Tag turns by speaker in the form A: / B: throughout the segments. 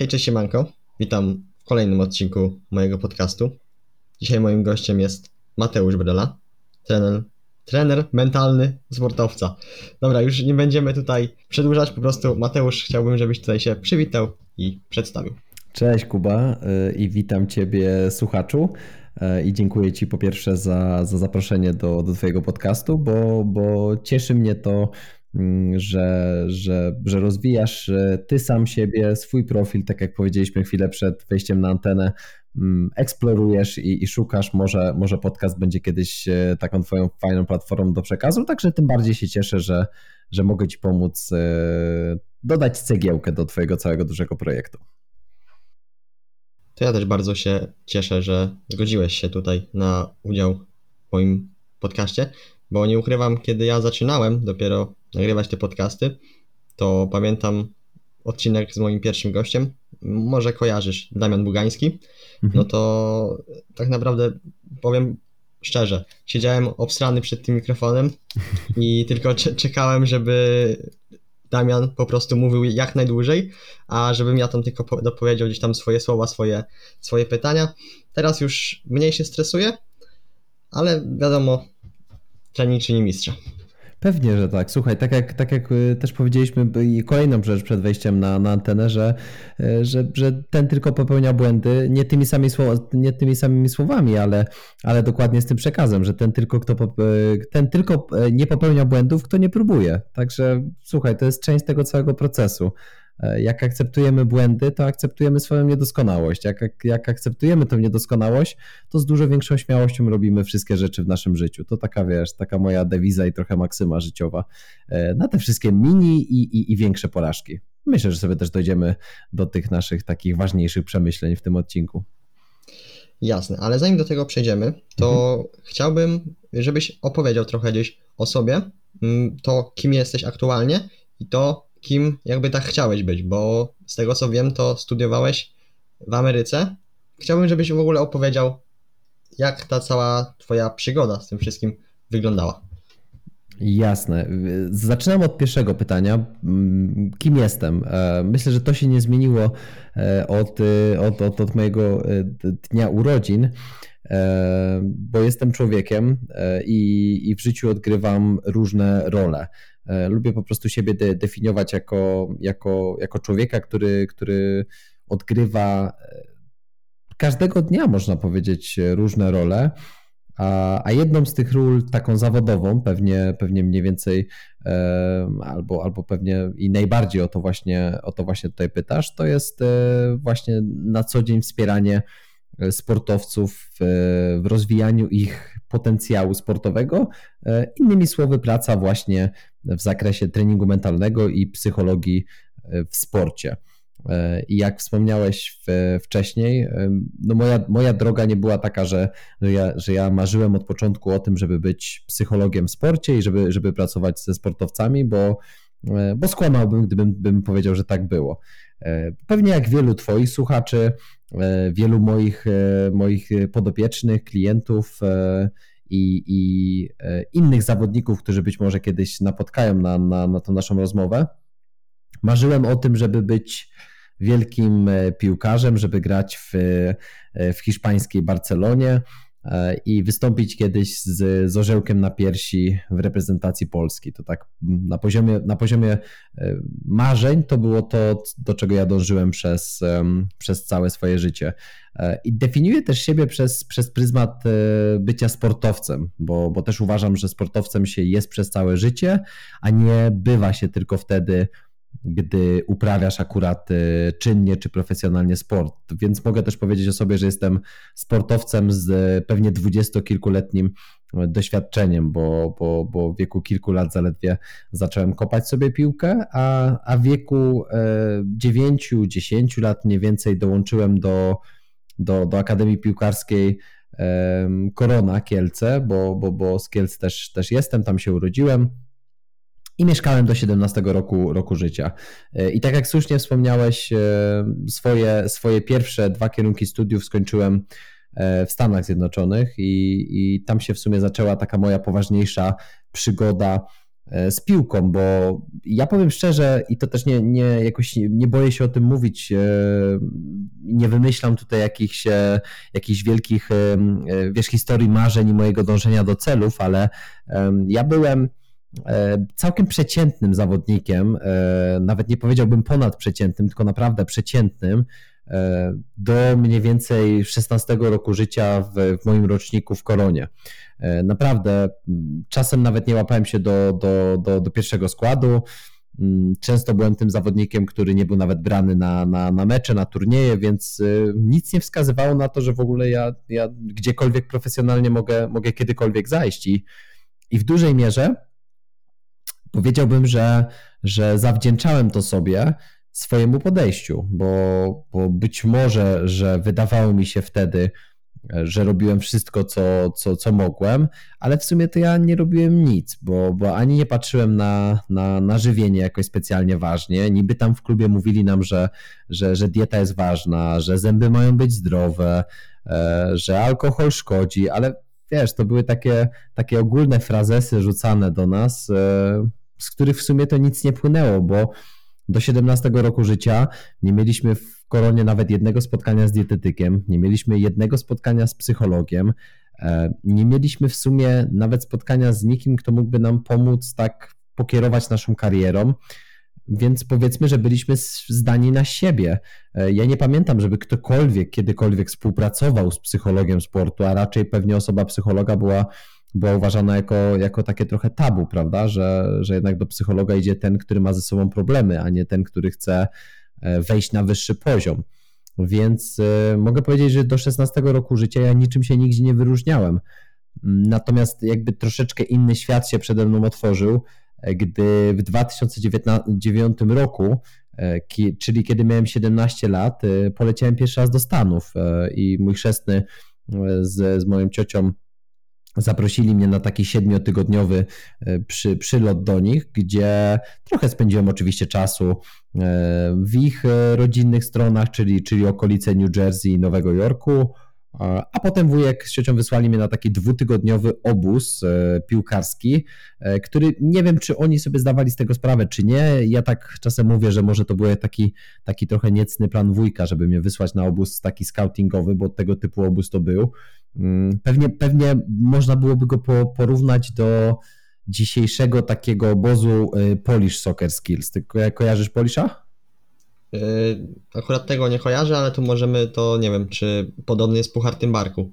A: Hej, cześć siemanko. Witam w kolejnym odcinku mojego podcastu. Dzisiaj moim gościem jest Mateusz Brela, trener, trener mentalny sportowca. Dobra, już nie będziemy tutaj przedłużać, po prostu Mateusz chciałbym, żebyś tutaj się przywitał i przedstawił.
B: Cześć Kuba y, i witam Ciebie słuchaczu y, i dziękuję Ci po pierwsze za, za zaproszenie do, do Twojego podcastu, bo, bo cieszy mnie to, że, że, że rozwijasz Ty sam siebie, swój profil, tak jak powiedzieliśmy chwilę przed wejściem na antenę, mm, eksplorujesz i, i szukasz, może, może podcast będzie kiedyś e, taką Twoją fajną platformą do przekazu, także tym bardziej się cieszę, że, że mogę Ci pomóc e, dodać cegiełkę do Twojego całego dużego projektu.
A: To ja też bardzo się cieszę, że zgodziłeś się tutaj na udział w moim podcaście, bo nie ukrywam, kiedy ja zaczynałem dopiero nagrywać te podcasty, to pamiętam odcinek z moim pierwszym gościem, może kojarzysz, Damian Bugański, mhm. no to tak naprawdę powiem szczerze, siedziałem obstrany przed tym mikrofonem i tylko czekałem, żeby Damian po prostu mówił jak najdłużej, a żebym ja tam tylko dopowiedział gdzieś tam swoje słowa, swoje, swoje pytania. Teraz już mniej się stresuję, ale wiadomo, trening czyni mistrza.
B: Pewnie, że tak. Słuchaj, tak jak, tak jak y, też powiedzieliśmy i kolejną rzecz przed wejściem na, na antenę, że, y, że, że ten tylko popełnia błędy, nie tymi, sami nie tymi samymi słowami, ale, ale dokładnie z tym przekazem, że ten tylko, kto, y, ten tylko nie popełnia błędów, kto nie próbuje. Także słuchaj, to jest część tego całego procesu. E, jak akceptujemy błędy, to akceptujemy swoją niedoskonałość. Jak, jak akceptujemy tę niedoskonałość, to z dużo większą śmiałością robimy wszystkie rzeczy w naszym życiu. To taka, wiesz, taka moja dewiza i trochę maksyma życiowa e, na te wszystkie mini i, i, i większe porażki. Myślę, że sobie też dojdziemy do tych naszych takich ważniejszych przemyśleń w tym odcinku.
A: Jasne, ale zanim do tego przejdziemy, to mhm. chciałbym, żebyś opowiedział trochę gdzieś o sobie, mm, to kim jesteś aktualnie i to kim jakby tak chciałeś być, bo z tego co wiem, to studiowałeś w Ameryce. Chciałbym, żebyś w ogóle opowiedział, jak ta cała twoja przygoda z tym wszystkim wyglądała.
B: Jasne. Zaczynam od pierwszego pytania. Kim jestem? E, myślę, że to się nie zmieniło e, od, e, od, od, od mojego dnia urodzin, bo jestem człowiekiem i, i w życiu odgrywam różne role. E, lubię po prostu siebie de definiować jako, jako, jako człowieka, który, który odgrywa e, każdego dnia, można powiedzieć, różne role. A, a jedną z tych ról, taką zawodową, pewnie, pewnie mniej więcej, e, albo, albo pewnie i najbardziej o to, właśnie, o to właśnie tutaj pytasz, to jest właśnie na co dzień wspieranie sportowców w, w rozwijaniu ich potencjału sportowego. E, innymi słowy, praca właśnie w zakresie treningu mentalnego i psychologii e, w sporcie. E, I jak wspomniałeś w, wcześniej, no moja, moja droga nie była taka, że, że, ja, że ja marzyłem od początku o tym, żeby być psychologiem w sporcie i żeby, żeby pracować ze sportowcami, bo, bo skłamałbym, gdybym bym powiedział, że tak było. Pewnie jak wielu Twoich słuchaczy, wielu moich, moich podopiecznych, klientów, i, i e, innych zawodników, którzy być może kiedyś napotkają na, na, na tą naszą rozmowę. Marzyłem o tym, żeby być wielkim e, piłkarzem, żeby grać w, e, w hiszpańskiej Barcelonie, E, i wystąpić kiedyś z, z orzełkiem na piersi w reprezentacji Polski. To tak na poziomie, na poziomie e, marzeń to było to, do czego ja dążyłem przez, przez całe swoje życie. E, I definiuję też siebie przez, przez pryzmat bycia sportowcem, bo, bo też uważam, że sportowcem się jest przez całe życie, a nie bywa się tylko wtedy, gdy uprawiasz akurat y, czynnie czy profesjonalnie sport. Więc mogę też powiedzieć o sobie, że jestem sportowcem z pewnie dwudziestokilkuletnim doświadczeniem, bo, bo, bo w wieku kilku lat zaledwie zacząłem kopać sobie piłkę, a, a w wieku 9-10 e, lat mniej więcej dołączyłem do, do, do Akademii Piłkarskiej Korona Kielce, bo, bo, bo z Kielc też, też jestem, tam się urodziłem i mieszkałem do 17 roku, roku życia. E, I tak jak słusznie wspomniałeś, e, swoje, swoje pierwsze dwa kierunki studiów skończyłem e, w Stanach Zjednoczonych i, i tam się w sumie zaczęła taka moja poważniejsza przygoda z piłką, bo ja powiem szczerze i to też nie, nie jakoś nie boję się o tym mówić, nie wymyślam tutaj jakichś, jakichś wielkich, wiesz, historii marzeń i mojego dążenia do celów, ale ja byłem całkiem przeciętnym zawodnikiem, nawet nie powiedziałbym ponadprzeciętnym, tylko naprawdę przeciętnym, do mniej więcej 16 roku życia w, w moim roczniku w Koronie. E, naprawdę, czasem nawet nie łapałem się do, do, do, do pierwszego składu. Mm, często byłem tym zawodnikiem, który nie był nawet brany na, na, na mecze, na turnieje, więc e, nic nie wskazywało na to, że w ogóle ja, ja gdziekolwiek profesjonalnie mogę, mogę kiedykolwiek zajść. I, i w dużej mierze powiedziałbym, że, że zawdzięczałem to sobie swojemu podejściu, bo, bo być może, że wydawało mi się wtedy, że robiłem wszystko, co, co, co mogłem, ale w sumie to ja nie robiłem nic, bo, bo ani nie patrzyłem na, na, na żywienie jakoś specjalnie ważnie. Niby tam w klubie mówili nam, że, że, że dieta jest ważna, że zęby mają być zdrowe, e, że alkohol szkodzi, ale wiesz, to były takie, takie ogólne frazesy rzucane do nas, e, z których w sumie to nic nie płynęło, bo do 17 roku życia nie mieliśmy w koronie nawet jednego spotkania z dietetykiem, nie mieliśmy jednego spotkania z psychologiem, e, nie mieliśmy w sumie nawet spotkania z nikim, kto mógłby nam pomóc tak pokierować naszą karierą. Więc powiedzmy, że byliśmy zdani na siebie. E, ja nie pamiętam, żeby ktokolwiek kiedykolwiek współpracował z psychologiem sportu, a raczej pewnie osoba psychologa była była uważana jako, jako takie trochę tabu, prawda? Że, że jednak do psychologa idzie ten, który ma ze sobą problemy, a nie ten, który chce e, wejść na wyższy poziom. Więc y, mogę powiedzieć, że do 16 roku życia ja niczym się nigdzie nie wyróżniałem. Natomiast jakby troszeczkę inny świat się przede mną otworzył, e, gdy w 2009 roku, czyli kiedy miałem 17 lat, poleciałem pierwszy raz do Stanów i mój chrzestny z, z moją ciocią Zaprosili mnie na taki siedmiotygodniowy e, przy, przylot do nich, gdzie trochę spędziłem oczywiście czasu e, w ich e, rodzinnych stronach, czyli, czyli okolice New Jersey i Nowego Jorku. A potem wujek z ciocią wysłali mnie na taki dwutygodniowy obóz piłkarski, który nie wiem, czy oni sobie zdawali z tego sprawę, czy nie. Ja tak czasem mówię, że może to był taki, taki trochę niecny plan wujka, żeby mnie wysłać na obóz taki scoutingowy, bo tego typu obóz to był. Mm, pewnie, pewnie można byłoby go porównać do dzisiejszego takiego obozu y, Polish Soccer Skills. Ty kojarzysz Polisha?
A: Yy, akurat tego nie kojarzę, ale tu możemy to, nie wiem, czy podobny jest Puchar Tymbarku.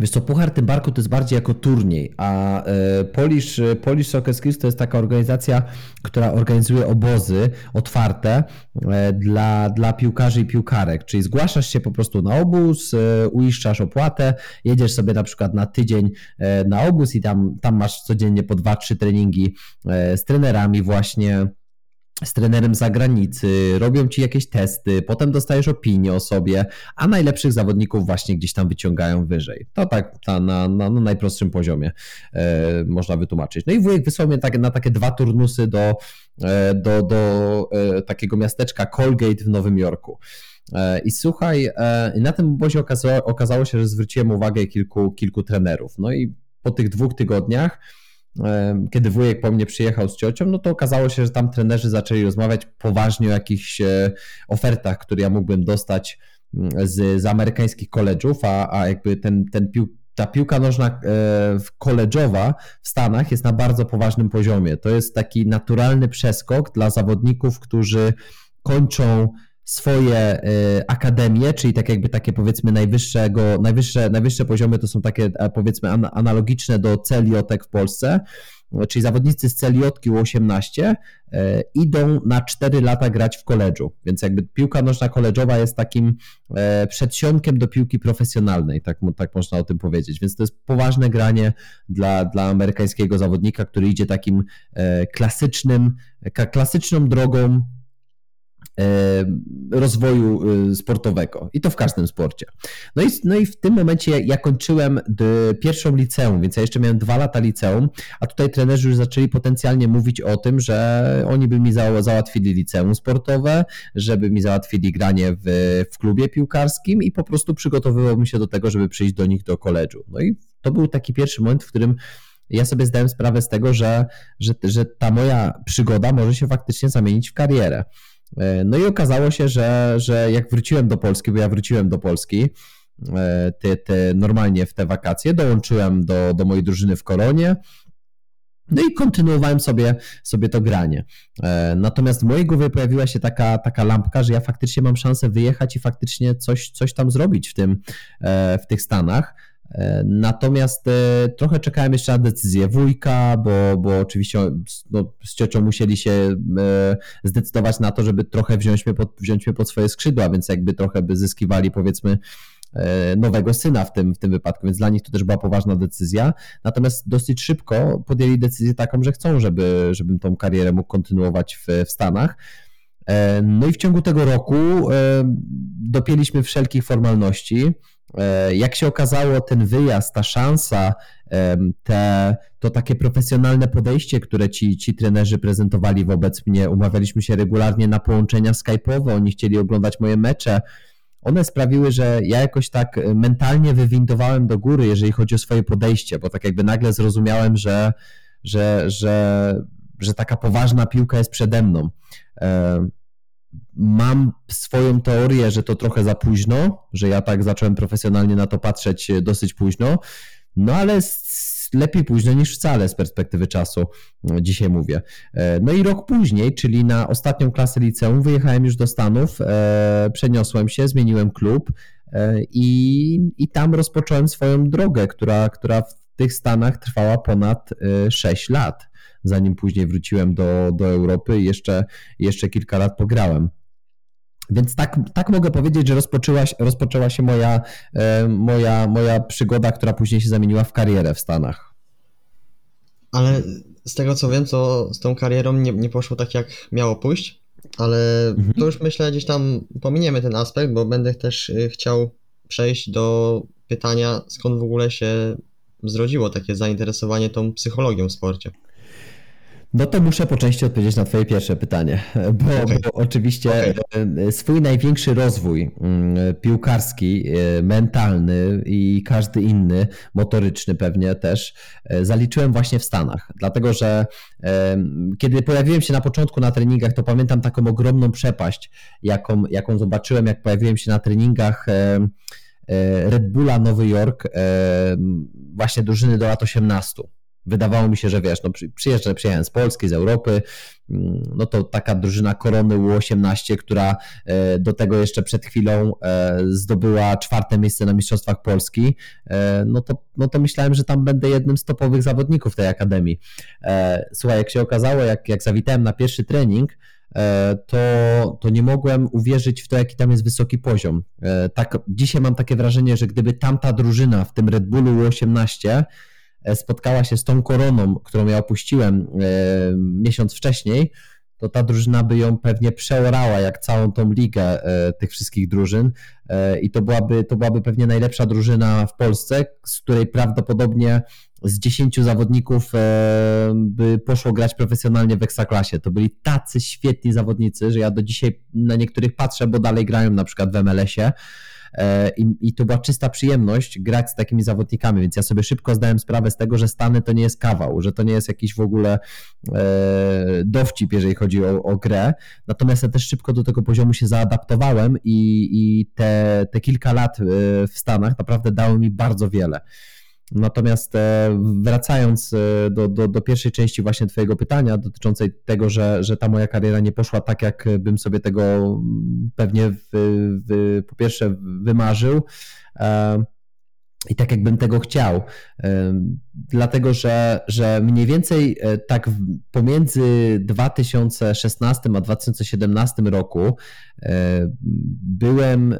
B: Wiesz co, Puchar Tymbarku to jest bardziej jako turniej, a e, Polish, Polish Soccer Skills to jest taka organizacja, która organizuje obozy otwarte e, dla, dla piłkarzy i piłkarek, czyli zgłaszasz się po prostu na obóz, e, uiszczasz opłatę, jedziesz sobie na przykład na tydzień na obóz i tam, tam masz codziennie po dwa, trzy treningi z trenerami właśnie, z trenerem zagranicy, robią ci jakieś testy, potem dostajesz opinię o sobie, a najlepszych zawodników właśnie gdzieś tam wyciągają wyżej. To tak na, na, na najprostszym poziomie e, można wytłumaczyć. No i wujek wysłał mnie tak, na takie dwa turnusy do, e, do, do e, takiego miasteczka Colgate w Nowym Jorku. E, I słuchaj, e, na tym obozie okazało, okazało się, że zwróciłem uwagę kilku, kilku trenerów. No i po tych dwóch tygodniach kiedy wujek po mnie przyjechał z ciocią, no to okazało się, że tam trenerzy zaczęli rozmawiać poważnie o jakichś e, ofertach, które ja mógłbym dostać mm, z, z amerykańskich koledżów, a, a jakby ten, ten pił, ta piłka nożna e, koledżowa w Stanach jest na bardzo poważnym poziomie. To jest taki naturalny przeskok dla zawodników, którzy kończą swoje y, akademie, czyli tak jakby takie powiedzmy najwyższego, najwyższe, najwyższe poziomy to są takie e, powiedzmy analogiczne do celiotek w Polsce, czyli zawodnicy z celiotki U18 e, idą na 4 lata grać w koledżu, więc jakby piłka nożna koledżowa jest takim e, przedsionkiem do piłki profesjonalnej, tak, tak można o tym powiedzieć, więc to jest poważne granie dla, dla amerykańskiego zawodnika, który idzie takim klasycznym, klasyczną drogą E, rozwoju e, sportowego i to w każdym sporcie. No i, no i w tym momencie ja kończyłem pierwszą liceum, więc ja jeszcze miałem dwa lata liceum, a tutaj trenerzy już zaczęli potencjalnie mówić o tym, że oni by mi załatwili liceum sportowe, żeby mi załatwili granie w, w klubie piłkarskim i po prostu przygotowywałbym się do tego, żeby przyjść do nich do koledżu. No i to był taki pierwszy moment, w którym ja sobie zdałem sprawę z tego, że, że, że ta moja przygoda może się faktycznie zamienić w karierę. E, no i okazało się, że, że jak wróciłem do Polski, bo ja wróciłem do Polski, e, te, te, normalnie w te wakacje, dołączyłem do, do mojej drużyny w Koronie, no i kontynuowałem sobie, sobie to granie. E, natomiast w mojej głowie pojawiła się taka, taka lampka, że ja faktycznie mam szansę wyjechać i faktycznie coś, coś tam zrobić w, tym, w tych Stanach. Natomiast trochę czekałem jeszcze na decyzję wujka, bo, bo oczywiście no, z ciocią musieli się zdecydować na to, żeby trochę wziąć mnie, pod, wziąć mnie pod swoje skrzydła, więc jakby trochę by zyskiwali powiedzmy nowego syna w tym, w tym wypadku, więc dla nich to też była poważna decyzja. Natomiast dosyć szybko podjęli decyzję taką, że chcą, żeby, żebym tą karierę mógł kontynuować w, w Stanach. No i w ciągu tego roku dopięliśmy wszelkich formalności. E, jak się okazało, ten wyjazd, ta szansa, te, to takie profesjonalne podejście, które ci, ci trenerzy prezentowali wobec mnie, umawialiśmy się regularnie na połączenia skype'owe, oni chcieli oglądać moje mecze. One sprawiły, że ja jakoś tak mentalnie wywindowałem do góry, jeżeli chodzi o swoje podejście, bo tak jakby nagle zrozumiałem, że, że, że, że taka poważna piłka jest przede mną. Mam swoją teorię, że to trochę za późno, że ja tak zacząłem profesjonalnie na to patrzeć e, dosyć późno, no ale lepiej późno niż wcale z perspektywy czasu, e, dzisiaj mówię. E, no i rok później, czyli na ostatnią klasę liceum, wyjechałem już do Stanów, przeniosłem się, zmieniłem klub i, i tam rozpocząłem swoją drogę, która, która w tych Stanach trwała ponad 6 lat zanim później wróciłem do, do Europy i jeszcze, jeszcze kilka lat pograłem. Więc tak, tak mogę powiedzieć, że rozpoczęła, rozpoczęła się moja, e, moja, moja przygoda, która później się zamieniła w karierę w Stanach.
A: Ale z tego co wiem, to z tą karierą nie, nie poszło tak, jak miało pójść, ale mhm. to już myślę gdzieś tam pominiemy ten aspekt, bo będę też y, chciał przejść do pytania, skąd w ogóle się zrodziło takie zainteresowanie tą psychologią w sporcie.
B: No to muszę po części odpowiedzieć na Twoje pierwsze pytanie, bo, okay. bo oczywiście okay. swój największy rozwój mm, piłkarski, e, mentalny i każdy inny, motoryczny pewnie też, e, zaliczyłem właśnie w Stanach. Dlatego, że kiedy pojawiłem się na początku na treningach, to pamiętam taką ogromną przepaść, jaką, jaką zobaczyłem, jak pojawiłem się na treningach. Red Bulla Nowy Jork, właśnie drużyny do lat 18 wydawało mi się, że wiesz, no przyjeżdżę, przyjechałem z Polski, z Europy, mm, no to taka drużyna Korony U18, która e, do tego jeszcze przed chwilą e, zdobyła czwarte miejsce na Mistrzostwach Polski, e, no to, no to myślałem, że tam będę jednym z topowych zawodników tej akademii. Słuchaj, jak się okazało, jak, jak zawitałem na pierwszy trening, to, to nie mogłem uwierzyć w to, jaki tam jest wysoki poziom. Tak, dzisiaj mam takie wrażenie, że gdyby tamta drużyna w tym Red Bullu U18 E, spotkała się z tą koroną, którą ja opuściłem e, miesiąc wcześniej, to ta drużyna by ją pewnie przeorała, jak całą tą ligę e, tych wszystkich drużyn. I to byłaby, to byłaby pewnie najlepsza drużyna w Polsce, z której prawdopodobnie z 10 zawodników by poszło grać profesjonalnie w ekstraklasie. To byli tacy świetni zawodnicy, że ja do dzisiaj na niektórych patrzę, bo dalej grają na przykład w MLS-ie E, I, I to była czysta przyjemność grać z takimi zawodnikami, więc ja sobie szybko zdałem sprawę z tego, że Stany to nie jest kawał, że to nie jest jakiś w ogóle e, dowcip, jeżeli chodzi o, o grę. Natomiast ja też szybko do tego poziomu się zaadaptowałem i, i te, te kilka lat e, w Stanach naprawdę dało mi bardzo wiele. Natomiast e, wracając e, do, do, do, pierwszej części właśnie Twojego pytania dotyczącej tego, że, że ta moja kariera nie poszła tak, jak bym sobie tego pewnie w, w, po pierwsze wymarzył. E, i tak jakbym tego chciał. Dlatego, że, że mniej więcej tak pomiędzy 2016 a 2017 roku byłem,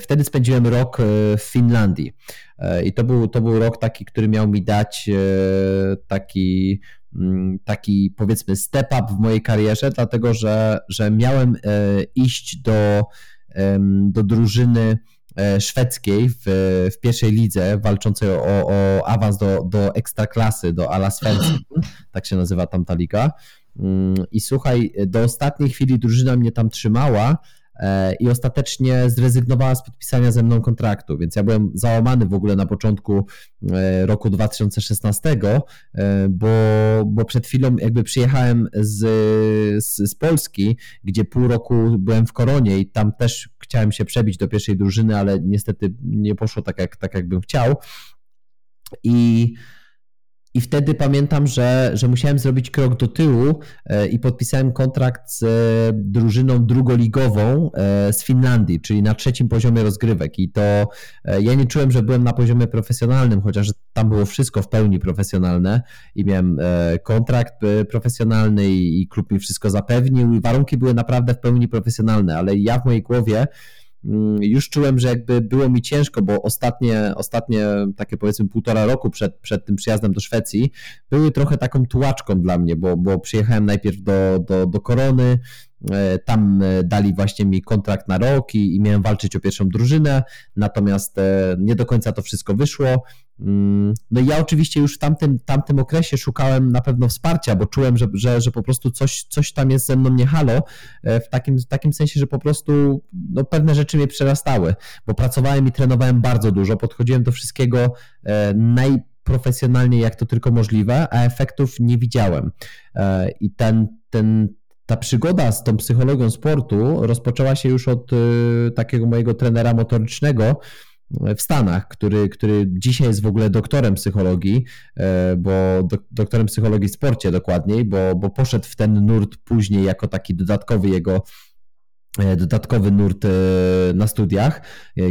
B: wtedy spędziłem rok w Finlandii. E, I to był, to był rok taki, który miał mi dać e, taki, mm, taki powiedzmy step up w mojej karierze, dlatego że, że miałem e, iść do, do drużyny szwedzkiej w, w pierwszej lidze, walczącej o, o awans do, do ekstraklasy, do Alasvensson, tak się nazywa tamta liga. Mm, I słuchaj, do ostatniej chwili drużyna mnie tam trzymała, e, i ostatecznie zrezygnowała z podpisania ze mną kontraktu, więc ja byłem załamany w ogóle na początku e, roku 2016, e, bo, bo przed chwilą jakby przyjechałem z, z, z Polski, gdzie pół roku byłem w Koronie i tam też chciałem się przebić do pierwszej drużyny, ale niestety nie poszło tak, jak, tak jakbym chciał. I i wtedy pamiętam, że, że musiałem zrobić krok do tyłu e, i podpisałem kontrakt z e, drużyną drugoligową e, z Finlandii, czyli na trzecim poziomie rozgrywek. I to ja nie czułem, że byłem na poziomie profesjonalnym, chociaż tam było wszystko w pełni profesjonalne i miałem kontrakt profesjonalny i klub mi wszystko zapewnił i warunki były naprawdę w pełni profesjonalne, ale ja w mojej głowie już czułem, że jakby było mi ciężko, bo ostatnie, ostatnie takie powiedzmy półtora roku przed, przed tym przyjazdem do Szwecji były trochę taką tułaczką dla mnie, bo, bo przyjechałem najpierw do, do, do Korony, tam e, dali właśnie mi kontrakt na rok i, i miałem walczyć o pierwszą drużynę, natomiast e, nie do końca to wszystko wyszło. Mm, no i ja oczywiście już w tamtym, tamtym okresie szukałem na pewno wsparcia, bo czułem, że, że, że po prostu coś, coś tam jest ze mną nie halo, e, w takim, w takim sensie, że po prostu no, pewne rzeczy mnie przerastały, bo pracowałem i trenowałem bardzo dużo, podchodziłem do wszystkiego e, najprofesjonalniej jak to tylko możliwe, a efektów nie widziałem. E, I ten, ten, ta przygoda z tą psychologią sportu rozpoczęła się już od takiego mojego trenera motorycznego, w Stanach, który, który dzisiaj jest w ogóle doktorem psychologii, e, bo do, doktorem psychologii w sporcie dokładniej, bo, bo poszedł w ten nurt później jako taki dodatkowy jego dodatkowy nurt e, na studiach,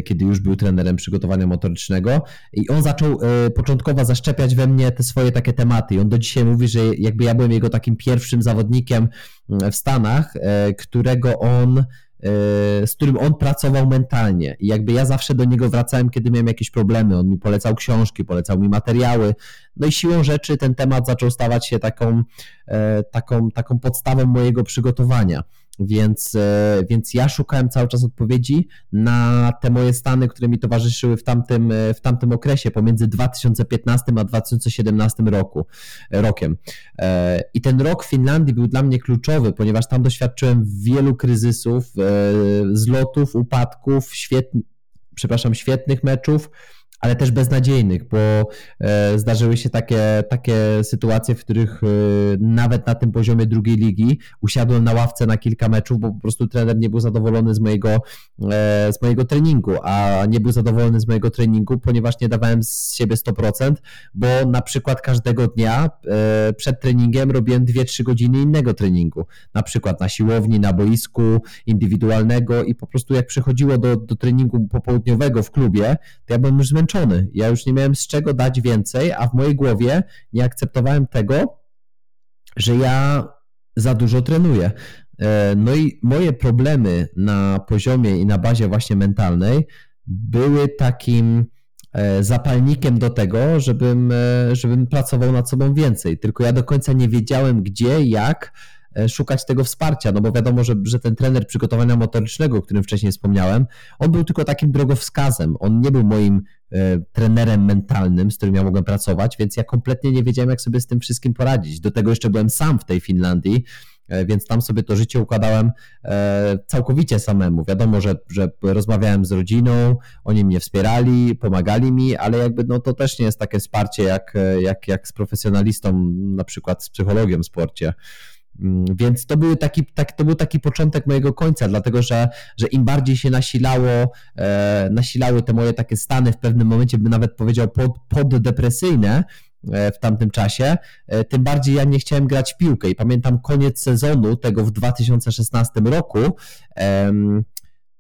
B: kiedy już był trenerem przygotowania motorycznego i on zaczął początkowo zaszczepiać we mnie te swoje takie tematy i on do dzisiaj mówi, że jakby ja byłem jego takim pierwszym zawodnikiem w Stanach, którego on E, z którym on pracował mentalnie. I jakby ja zawsze do niego wracałem, kiedy miałem jakieś problemy. On mi polecał książki, polecał mi materiały. No i siłą rzeczy ten temat zaczął stawać się taką, e, taką, taką podstawą mojego przygotowania. Więc, e, więc ja szukałem cały czas odpowiedzi na te moje stany, które mi towarzyszyły w tamtym, e, w tamtym okresie, pomiędzy 2015 a 2017 roku, e, rokiem. I ten rok w Finlandii był dla mnie kluczowy, ponieważ tam doświadczyłem wielu kryzysów, zlotów, upadków, świetnych, przepraszam, świetnych meczów, ale też beznadziejnych, bo e, zdarzyły się takie, takie sytuacje, w których e, nawet na tym poziomie drugiej ligi usiadłem na ławce na kilka meczów, bo po prostu trener nie był zadowolony z mojego, e, z mojego treningu, a nie był zadowolony z mojego treningu, ponieważ nie dawałem z siebie 100%, bo na przykład każdego dnia przed treningiem robiłem 2-3 godziny innego treningu, na przykład na siłowni, na boisku indywidualnego i po prostu jak przychodziło do, do treningu popołudniowego w klubie, to ja byłem już zmęczony Ja już nie miałem z czego dać więcej, a w mojej głowie nie akceptowałem tego, że ja za dużo trenuję. E, no i moje problemy na poziomie i na bazie właśnie mentalnej były takim e, zapalnikiem do tego, żebym, e, żebym pracował nad sobą więcej. Tylko ja do końca nie wiedziałem, gdzie, jak szukać tego wsparcia, no bo wiadomo, że, że ten trener przygotowania motorycznego, o którym wcześniej wspomniałem, on był tylko takim drogowskazem, on nie był moim e, trenerem mentalnym, z którym ja mogłem pracować, więc ja kompletnie nie wiedziałem, jak sobie z tym wszystkim poradzić. Do tego jeszcze byłem sam w tej Finlandii, e, więc tam sobie to życie układałem całkowicie samemu. Wiadomo, że, że rozmawiałem z rodziną, oni mnie wspierali, pomagali mi, ale jakby no to też nie jest takie wsparcie jak, jak, jak z profesjonalistą, na przykład z psychologią w sporcie. Mm, więc to, był taki, tak, to był taki początek mojego końca, dlatego że, że im bardziej się nasilało, e, nasilały te moje takie stany, w pewnym momencie bym nawet powiedział pod, poddepresyjne, e, w tamtym czasie, e, tym bardziej ja nie chciałem grać w piłkę. I pamiętam koniec sezonu tego w 2016 roku.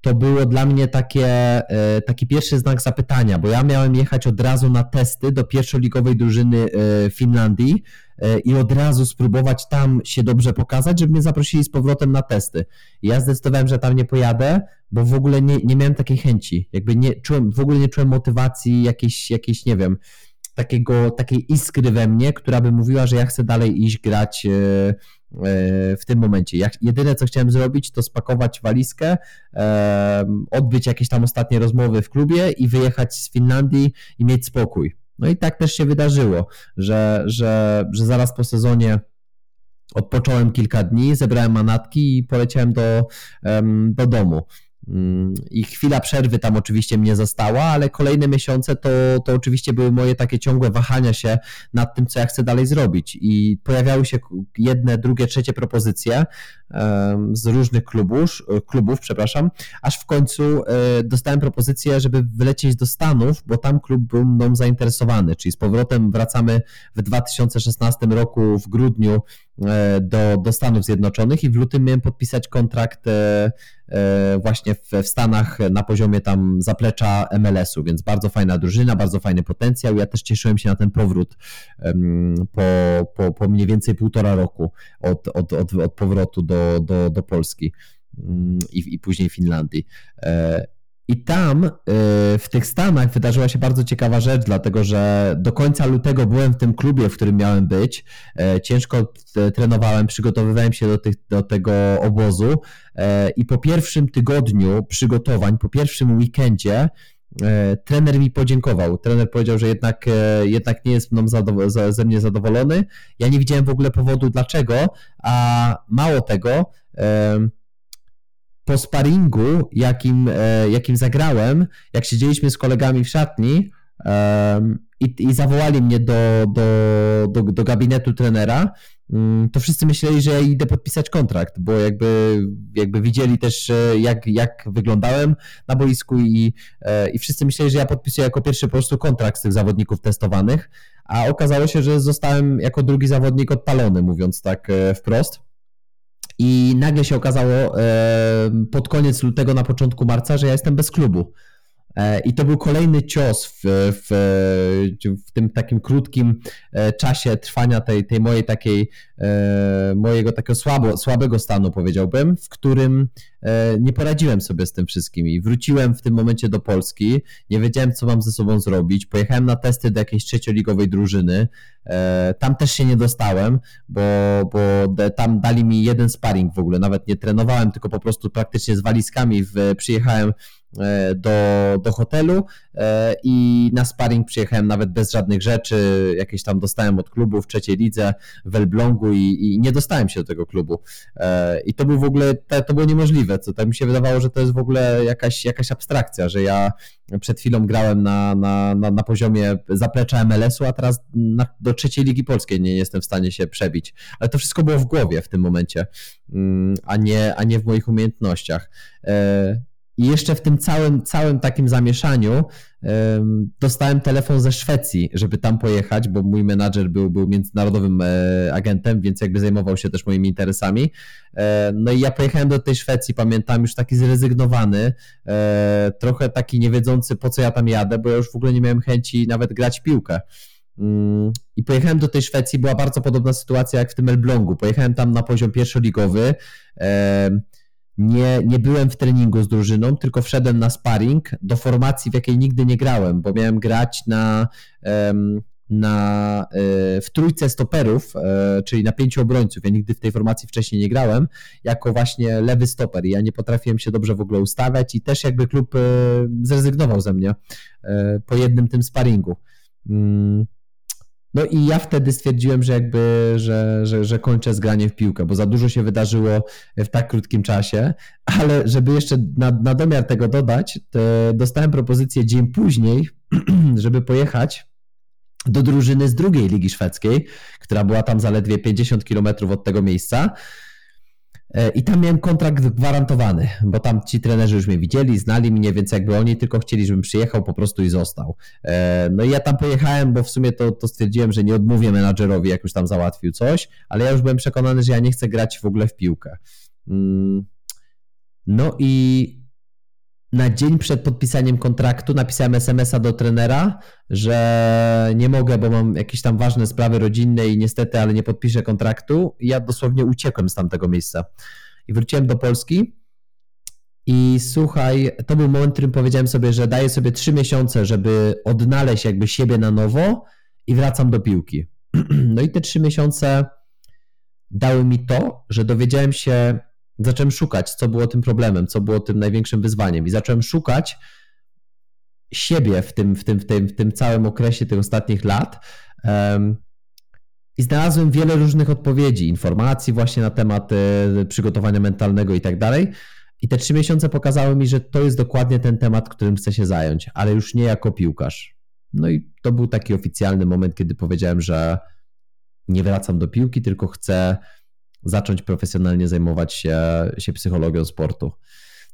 B: To było dla mnie takie, e, taki pierwszy znak zapytania, bo ja miałem jechać od razu na testy do pierwszoligowej drużyny Finlandii E, i od razu spróbować tam się dobrze pokazać, żeby mnie zaprosili z powrotem na testy. I ja zdecydowałem, że tam nie pojadę, bo w ogóle nie, nie miałem takiej chęci. Jakby nie czułem, w ogóle nie czułem motywacji jakiejś, jakiejś nie wiem, takiego, takiej iskry we mnie, która by mówiła, że ja chcę dalej iść grać e, e, w tym momencie. Ja, jedyne, co chciałem zrobić, to spakować walizkę, odbyć jakieś tam ostatnie rozmowy w klubie i wyjechać z Finlandii i mieć spokój. No i tak też się wydarzyło, że, że, że zaraz po sezonie odpocząłem kilka dni, zebrałem manatki i poleciałem do, do domu. Mm, I chwila przerwy tam oczywiście mnie została, ale kolejne miesiące to, to oczywiście były moje takie ciągłe wahania się nad tym, co ja chcę dalej zrobić. I pojawiały się jedne, drugie, trzecie propozycje z różnych klubów, klubów, przepraszam, aż w końcu e, dostałem propozycję, żeby wylecieć do Stanów, bo tam klub był mną zainteresowany, czyli z powrotem wracamy w 2016 roku w grudniu e, do, do Stanów Zjednoczonych i w lutym miałem podpisać kontrakt e, właśnie w, Stanach na poziomie tam zaplecza MLS-u, więc bardzo fajna drużyna, bardzo fajny potencjał. Ja też cieszyłem się na ten powrót po, po, po mniej więcej półtora roku od, od, od, od powrotu do do, do, Polski mm, i, i później Finlandii. E, I tam e, w tych Stanach wydarzyła się bardzo ciekawa rzecz, dlatego że do końca lutego byłem w tym klubie, w którym miałem być. E, ciężko trenowałem, przygotowywałem się do, tych, do tego obozu i po pierwszym tygodniu przygotowań, po pierwszym weekendzie E, trener mi podziękował. Trener powiedział, że jednak, e, jednak nie jest mną ze mnie zadowolony. Ja nie widziałem w ogóle powodu dlaczego, a mało tego, po sparingu, jakim, e, jakim zagrałem, jak siedzieliśmy z kolegami w szatni i, i zawołali mnie do, do, do, do gabinetu trenera, Mm, to wszyscy myśleli, że ja idę podpisać kontrakt, bo jakby, jakby widzieli też, jak, jak wyglądałem na boisku i, e, i wszyscy myśleli, że ja podpisuję jako pierwszy po prostu kontrakt z tych zawodników testowanych, a okazało się, że zostałem jako drugi zawodnik odpalony, mówiąc tak e, wprost. I nagle się okazało pod koniec lutego, na początku marca, że ja jestem bez klubu. E, I to był kolejny cios w, w, w, tym takim krótkim e, czasie trwania tej, tej mojej takiej, e, mojego takiego słabo, słabego stanu, powiedziałbym, w którym nie poradziłem sobie z tym wszystkim. I wróciłem w tym momencie do Polski, nie wiedziałem, co mam ze sobą zrobić, pojechałem na testy do jakiejś trzecioligowej drużyny, tam też się nie dostałem, bo, bo tam dali mi jeden sparring w ogóle, nawet nie trenowałem, tylko po prostu praktycznie z walizkami w, przyjechałem do, do hotelu e, i na sparring przyjechałem nawet bez żadnych rzeczy, jakieś tam dostałem od klubu w trzeciej lidze w Elblągu i, i nie dostałem się do tego klubu. E, I to był w ogóle, to było niemożliwe, co tak mi się wydawało, że to jest w ogóle jakaś, jakaś abstrakcja, że ja przed chwilą grałem na, na, na, na poziomie zaplecza MLS-u, a teraz na, do trzeciej ligi polskiej nie jestem w stanie się przebić. Ale to wszystko było w głowie w tym momencie, mm, a nie, a nie w moich umiejętnościach. I jeszcze w tym całym, całym takim zamieszaniu um, dostałem telefon ze Szwecji, żeby tam pojechać, bo mój menadżer był, był międzynarodowym e, agentem, więc jakby zajmował się też moimi interesami. E, no i ja pojechałem do tej Szwecji, pamiętam, już taki zrezygnowany, e, trochę taki niewiedzący po co ja tam jadę, bo ja już w ogóle nie miałem chęci nawet grać piłkę. Mm, I pojechałem do tej Szwecji, była bardzo podobna sytuacja jak w tym Elblągu. Pojechałem tam na poziom pierwszoligowy. Nie, nie byłem w treningu z drużyną, tylko wszedłem na sparring do formacji, w jakiej nigdy nie grałem, bo miałem grać na, na, e, w trójce stoperów, e, czyli na pięciu obrońców. Ja nigdy w tej formacji wcześniej nie grałem, jako właśnie lewy stoper. Ja nie potrafiłem się dobrze w ogóle ustawiać i też jakby klub e, zrezygnował ze mnie po jednym tym sparingu. No i ja wtedy stwierdziłem, że jakby, że, że, że kończę z graniem w piłkę, bo za dużo się wydarzyło w tak krótkim czasie, ale żeby jeszcze na, na domiar tego dodać, dostałem propozycję dzień później, żeby pojechać do drużyny z drugiej ligi szwedzkiej, która była tam zaledwie 50 km od tego miejsca I tam miałem kontrakt gwarantowany, bo tam ci trenerzy już mnie widzieli, znali mnie, więc jakby oni tylko chcieli, żebym przyjechał po prostu i został. E, no i ja tam pojechałem, bo w sumie to, to stwierdziłem, że nie odmówię menadżerowi, jak już tam załatwił coś, ale ja już byłem przekonany, że ja nie chcę grać w ogóle w piłkę. Mm. No i na dzień przed podpisaniem kontraktu napisałem SMS-a do trenera, że nie mogę, bo mam jakieś tam ważne sprawy rodzinne i niestety, ale nie podpiszę kontraktu. I ja dosłownie uciekłem z tamtego miejsca. I wróciłem do Polski. I słuchaj, to był moment, w którym powiedziałem sobie, że daję sobie trzy miesiące, żeby odnaleźć jakby siebie na nowo i wracam do piłki. No i te trzy miesiące dały mi to, że dowiedziałem się, zacząłem szukać, co było tym problemem, co było tym największym wyzwaniem i zacząłem szukać siebie w tym, w tym, w tym, w tym całym okresie tych ostatnich lat. I znalazłem wiele różnych odpowiedzi, informacji właśnie na temat e, przygotowania mentalnego i tak dalej. I te trzy miesiące pokazały mi, że to jest dokładnie ten temat, którym chcę się zająć, ale już nie jako piłkarz. No i to był taki oficjalny moment, kiedy powiedziałem, że nie wracam do piłki, tylko chcę zacząć profesjonalnie zajmować się, się psychologią sportu.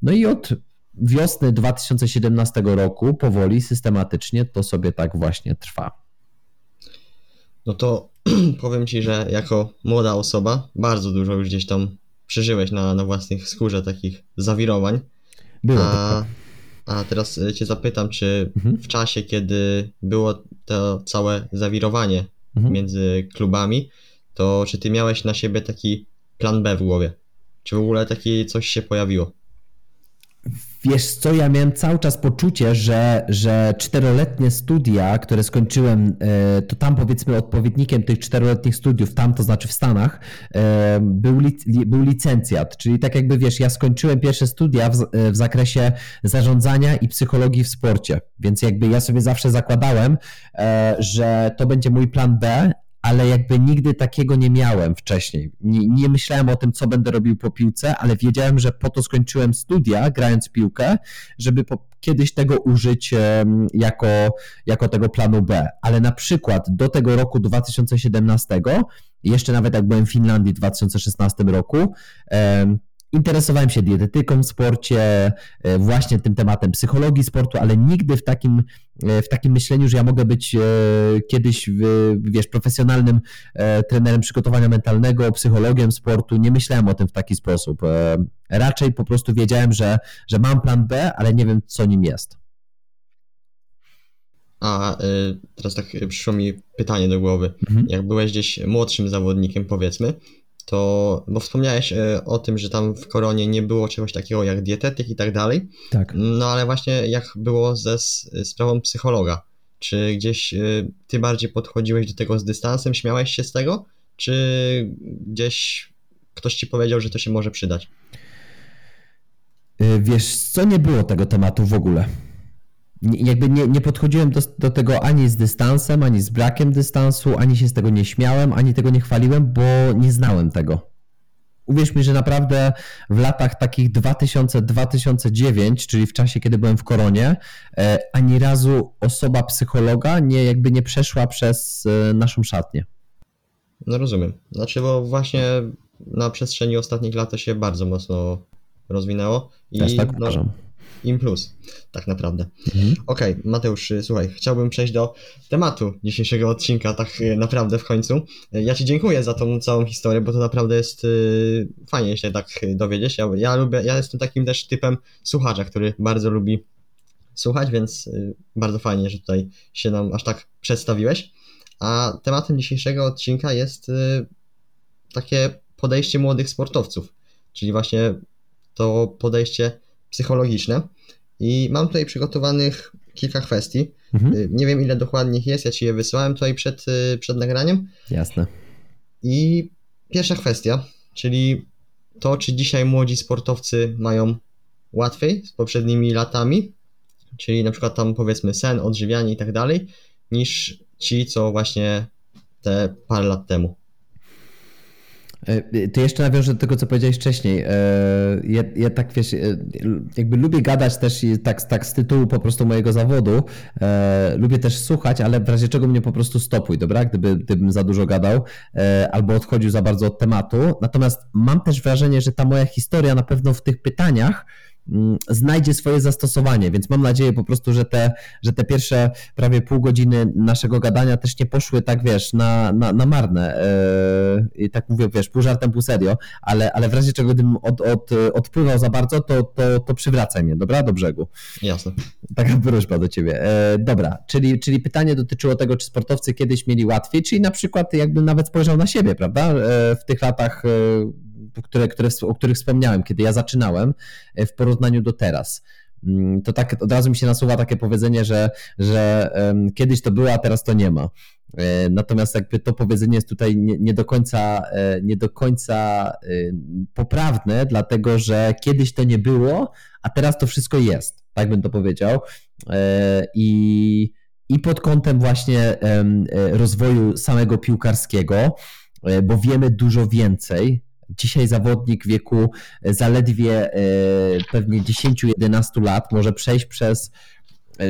B: No i od wiosny 2017 roku powoli, systematycznie to sobie tak właśnie trwa.
A: No to powiem Ci, że jako młoda osoba bardzo dużo już gdzieś tam przeżyłeś na, na własnych skórze takich zawirowań.
B: Było
A: A,
B: tak.
A: a teraz y, Cię zapytam, czy
B: Mhm.
A: w czasie, kiedy było to całe zawirowanie
B: Mhm.
A: między klubami, to czy Ty miałeś na siebie taki plan B w głowie? Czy w ogóle takie coś się pojawiło?
B: Wiesz co, ja miałem cały czas poczucie, że, że czteroletnie studia, które skończyłem, e, to tam powiedzmy odpowiednikiem tych czteroletnich studiów, tam to znaczy w Stanach, e, był, lic, li- był licencjat, czyli tak jakby wiesz, ja skończyłem pierwsze studia w, e, w zakresie zarządzania i psychologii w sporcie, więc jakby ja sobie zawsze zakładałem, że to będzie mój plan B, ale jakby nigdy takiego nie miałem wcześniej. Nie, nie myślałem o tym, co będę robił po piłce, ale wiedziałem, że po to skończyłem studia, grając piłkę, żeby po, kiedyś tego użyć jako, jako tego planu B. Ale na przykład do tego roku 2017, jeszcze nawet jak byłem w Finlandii w 2016 roku, interesowałem się dietetyką w sporcie, e, właśnie tym tematem psychologii sportu, ale nigdy w takim, e, w takim myśleniu, że ja mogę być e, kiedyś, wiesz, profesjonalnym trenerem przygotowania mentalnego, psychologiem sportu, nie myślałem o tym w taki sposób. Raczej po prostu wiedziałem, że, że mam plan B, ale nie wiem, co nim jest.
A: A teraz tak przyszło mi pytanie do głowy.
B: Mhm.
A: Jak byłeś gdzieś młodszym zawodnikiem, powiedzmy, to, bo wspomniałeś y, o tym, że tam w koronie nie było czegoś takiego jak dietetyk i tak dalej,
B: Tak.
A: no ale właśnie jak było ze s- sprawą psychologa? Czy gdzieś y, ty bardziej podchodziłeś do tego z dystansem, śmiałeś się z tego, czy gdzieś ktoś ci powiedział, że to się może przydać?
B: Wiesz, co nie było tego tematu w ogóle. Jakby nie, nie podchodziłem do, do tego ani z dystansem, ani z brakiem dystansu, ani się z tego nie śmiałem, ani tego nie chwaliłem, bo nie znałem tego. Uwierz mi, że naprawdę w latach takich 2000-2009, czyli w czasie, kiedy byłem w koronie, e, ani razu osoba psychologa nie, jakby nie przeszła przez e, naszą szatnię.
A: No rozumiem. Znaczy, bo właśnie na przestrzeni ostatnich lat to się bardzo mocno rozwinęło i
B: Też tak
A: no,
B: uważam.
A: Im plus, tak naprawdę.
B: Mhm.
A: Okej, Mateusz, y, słuchaj, chciałbym przejść do tematu dzisiejszego odcinka, tak y, naprawdę w końcu. Y, Ja Ci dziękuję za tą całą historię, bo to naprawdę jest y, fajnie się tak dowiedzieć. Ja, ja lubię, ja jestem takim też typem słuchacza, który bardzo lubi słuchać, więc y, bardzo fajnie, że tutaj się nam aż tak przedstawiłeś. A tematem dzisiejszego odcinka jest y, takie podejście młodych sportowców, czyli właśnie to podejście psychologiczne. I mam tutaj przygotowanych kilka kwestii.
B: Mhm.
A: Y, Nie wiem ile dokładnie ich jest, ja Ci je wysłałem tutaj przed, y, przed nagraniem.
B: Jasne.
A: I pierwsza kwestia, czyli to, czy dzisiaj młodzi sportowcy mają łatwiej z poprzednimi latami, czyli na przykład tam powiedzmy sen, odżywianie i tak dalej, niż ci, co właśnie te parę lat temu.
B: E, To jeszcze nawiążę do tego, co powiedziałeś wcześniej. E, Ja, ja tak wiesz, e, jakby lubię gadać też tak, tak z tytułu po prostu mojego zawodu. Lubię też słuchać, ale w razie czego mnie po prostu stopuj, dobra? Gdyby, gdybym za dużo gadał albo odchodził za bardzo od tematu. Natomiast mam też wrażenie, że ta moja historia na pewno w tych pytaniach znajdzie swoje zastosowanie, więc mam nadzieję po prostu, że te, że te pierwsze prawie pół godziny naszego gadania też nie poszły tak, wiesz, na, na, na marne. I tak mówię, wiesz, pół żartem, pół serio, ale, ale w razie czego gdybym od, od, odpływał za bardzo, to, to, to przywracaj mnie, dobra? Do brzegu.
A: Jasne.
B: Taka prośba do ciebie. E, dobra, czyli, czyli pytanie dotyczyło tego, czy sportowcy kiedyś mieli łatwiej, czyli na przykład jakby nawet spojrzał na siebie, prawda? E, w tych latach, e, które, które, o których wspomniałem, kiedy ja zaczynałem, e, w porównaniu do teraz. Mm, To tak od razu mi się nasuwa takie powiedzenie, że, że kiedyś to było, a teraz to nie ma. E, Natomiast jakby to powiedzenie jest tutaj nie, nie do końca, e, nie do końca e, poprawne, dlatego że kiedyś to nie było, a teraz to wszystko jest. Tak bym to powiedział. I, i pod kątem właśnie rozwoju samego piłkarskiego, bo wiemy dużo więcej. Dzisiaj zawodnik w wieku zaledwie pewnie 10-11 lat może przejść przez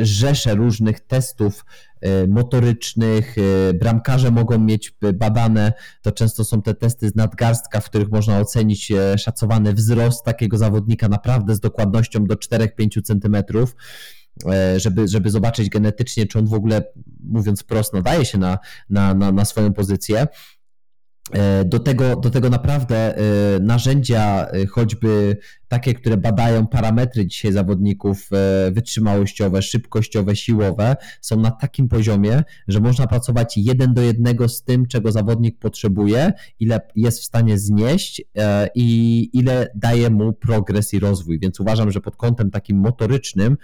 B: rzesze różnych testów e, motorycznych, e, bramkarze mogą mieć badane, to często są te testy z nadgarstka, w których można ocenić e, szacowany wzrost takiego zawodnika naprawdę z dokładnością do 4-5 centymetrów żeby, żeby zobaczyć genetycznie, czy on w ogóle, mówiąc prosto, nadaje się na, na, na, na swoją pozycję. E, do tego, do tego naprawdę e, narzędzia, e, choćby takie, które badają parametry dzisiaj zawodników wytrzymałościowe, szybkościowe, siłowe, są na takim poziomie, że można pracować jeden do jednego z tym, czego zawodnik potrzebuje, ile jest w stanie znieść i ile daje mu progres i rozwój. Więc uważam, że pod kątem takim motorycznym,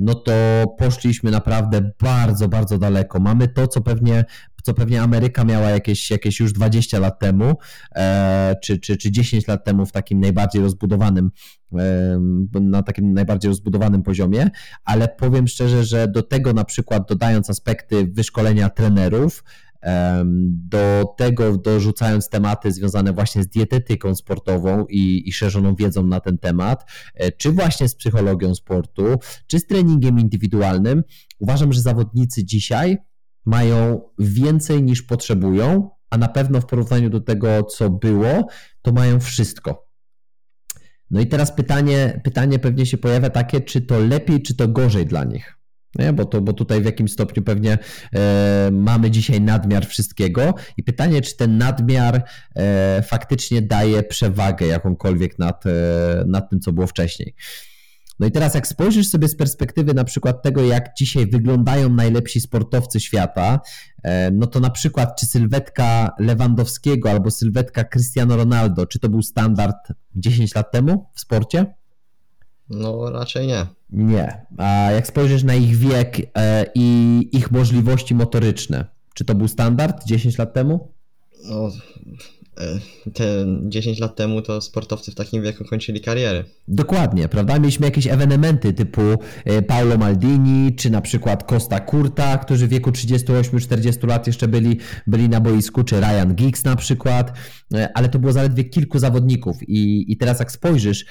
B: no to poszliśmy naprawdę bardzo, bardzo daleko. Mamy to, co pewnie co pewnie Ameryka miała jakieś, jakieś już 20 lat temu, e, czy, czy, czy 10 lat temu w takim najbardziej rozbudowanym, e, na takim najbardziej rozbudowanym poziomie, ale powiem szczerze, że do tego na przykład dodając aspekty wyszkolenia trenerów, do tego dorzucając tematy związane właśnie z dietetyką sportową i, i szerzoną wiedzą na ten temat, e, czy właśnie z psychologią sportu, czy z treningiem indywidualnym, uważam, że zawodnicy dzisiaj mają więcej niż potrzebują, a na pewno w porównaniu do tego, co było, to mają wszystko. No i teraz pytanie, pytanie pewnie się pojawia takie, czy to lepiej, czy to gorzej dla nich. Nie, bo, to, bo tutaj w jakimś stopniu pewnie e, mamy dzisiaj nadmiar wszystkiego i pytanie, czy ten nadmiar e, faktycznie daje przewagę jakąkolwiek nad, e, nad tym, co było wcześniej. No i teraz jak spojrzysz sobie z perspektywy na przykład tego, jak dzisiaj wyglądają najlepsi sportowcy świata, e, no to na przykład czy sylwetka Lewandowskiego albo sylwetka Cristiano Ronaldo, czy to był standard 10 lat temu w sporcie?
A: No raczej nie.
B: Nie. A jak spojrzysz na ich wiek e, i ich możliwości motoryczne, czy to był standard 10 lat temu?
A: No, E, te 10 lat temu to sportowcy w takim wieku kończyli kariery.
B: Dokładnie, prawda? Mieliśmy jakieś ewenementy typu e, Paolo Maldini, czy na przykład Costa Curta, którzy w wieku 38-40 lat jeszcze byli, byli na boisku, czy Ryan Giggs na przykład, ale to było zaledwie kilku zawodników i, i teraz jak spojrzysz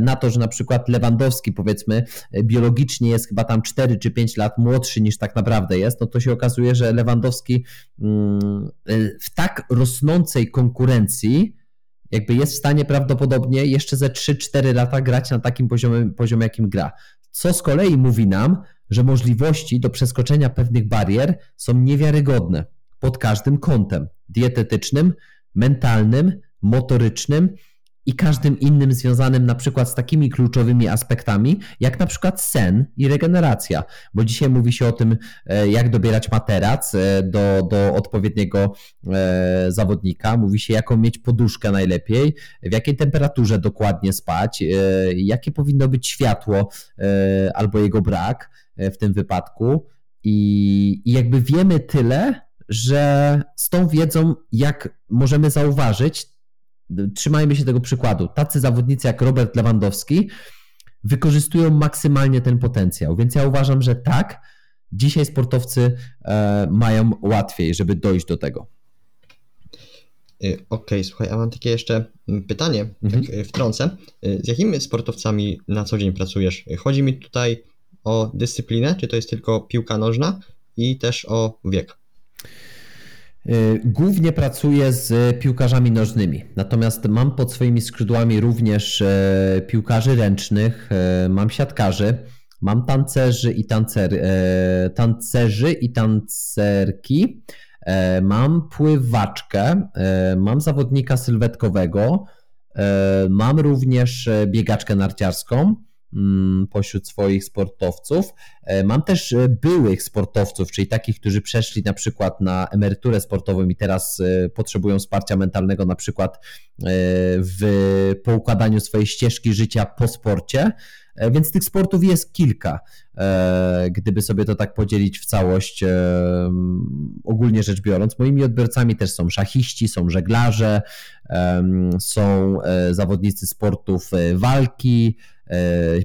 B: na to, że na przykład Lewandowski powiedzmy biologicznie jest chyba tam 4 czy 5 lat młodszy niż tak naprawdę jest, no to się okazuje, że Lewandowski mm, w tak rosnącej konkurencji, jakby jest w stanie prawdopodobnie jeszcze ze 3-4 lata grać na takim poziomie, poziomie, jakim gra. Co z kolei mówi nam, że możliwości do przeskoczenia pewnych barier są niewiarygodne pod każdym kątem dietetycznym, mentalnym, motorycznym i każdym innym związanym na przykład z takimi kluczowymi aspektami, jak na przykład sen i regeneracja, bo dzisiaj mówi się o tym, e, jak dobierać materac e, do, do odpowiedniego e, zawodnika, mówi się, jaką mieć poduszkę najlepiej, w jakiej temperaturze dokładnie spać, jakie powinno być światło albo jego brak w tym wypadku. I, i jakby wiemy tyle, że z tą wiedzą, jak możemy zauważyć, trzymajmy się tego przykładu. Tacy zawodnicy jak Robert Lewandowski wykorzystują maksymalnie ten potencjał. Więc ja uważam, że tak, dzisiaj sportowcy e, mają łatwiej, żeby dojść do tego.
A: Y, okej, okay, słuchaj, a mam takie jeszcze pytanie, mhm. tak y, wtrącę. Z jakimi sportowcami na co dzień pracujesz? Chodzi mi tutaj o dyscyplinę, czy to jest tylko piłka nożna i też o wiek?
B: Y, głównie pracuję z piłkarzami nożnymi, natomiast mam pod swoimi skrzydłami również e, piłkarzy ręcznych, e, mam siatkarzy, mam tancerzy i tancer, e, tancerzy i tancerki, mam pływaczkę, mam zawodnika sylwetkowego, mam również biegaczkę narciarską. Mm, pośród swoich sportowców. E, mam też e, byłych sportowców, czyli takich, którzy przeszli na przykład na emeryturę sportową i teraz e, potrzebują wsparcia mentalnego, na przykład w poukładaniu swojej ścieżki życia po sporcie. Więc tych sportów jest kilka, gdyby sobie to tak podzielić w całość, ogólnie rzecz biorąc. Moimi odbiorcami też są szachiści, są żeglarze, są zawodnicy sportów walki,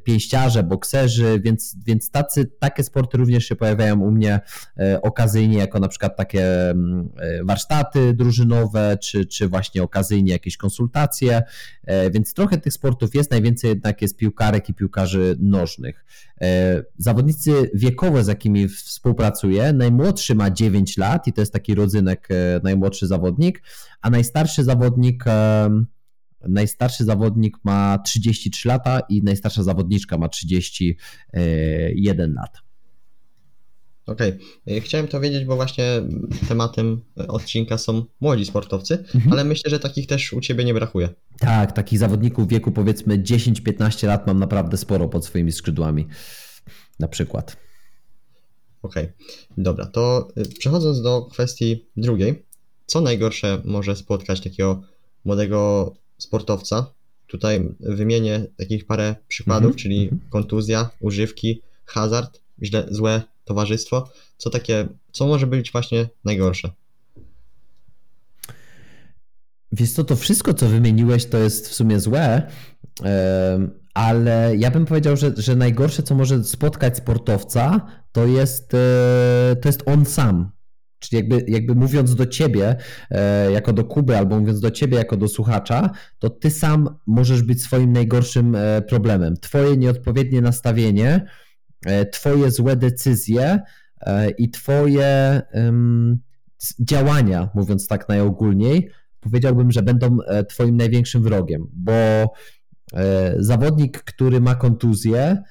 B: pięściarze, bokserzy, więc, więc tacy, takie sporty również się pojawiają u mnie e, okazyjnie, jako na przykład takie mm, e, warsztaty drużynowe, czy, czy właśnie okazyjnie jakieś konsultacje, więc trochę tych sportów jest, najwięcej jednak jest piłkarek i piłkarzy nożnych. Zawodnicy wiekowe, z jakimi współpracuję, najmłodszy ma 9 lat i to jest taki rodzynek, najmłodszy zawodnik, a najstarszy zawodnik Najstarszy zawodnik ma 33 lata i najstarsza zawodniczka ma 31 lat.
A: Okej, okay. chciałem to wiedzieć, bo właśnie tematem odcinka są młodzi sportowcy, mhm. ale myślę, że takich też u Ciebie nie brakuje.
B: Tak, takich zawodników w wieku powiedzmy 10-15 lat mam naprawdę sporo pod swoimi skrzydłami, na przykład.
A: Okej, okay. dobra, to y, przechodząc do kwestii drugiej, co najgorsze może spotkać takiego młodego sportowca. Tutaj wymienię takich parę przykładów, -hmm. czyli mhm. kontuzja, używki, hazard, źle, złe towarzystwo. Co takie, co może być właśnie najgorsze?
B: Wiesz co, to wszystko, co wymieniłeś, to jest w sumie złe, ale ja bym powiedział, że, że najgorsze, co może spotkać sportowca, to jest, e, to jest on sam. Czyli jakby, jakby mówiąc do ciebie, e, jako do Kuby, albo mówiąc do ciebie jako do słuchacza, to ty sam możesz być swoim najgorszym e, problemem. Twoje nieodpowiednie nastawienie, e, twoje złe decyzje i twoje działania, mówiąc tak najogólniej, powiedziałbym, że będą twoim największym wrogiem, bo zawodnik, który ma kontuzję,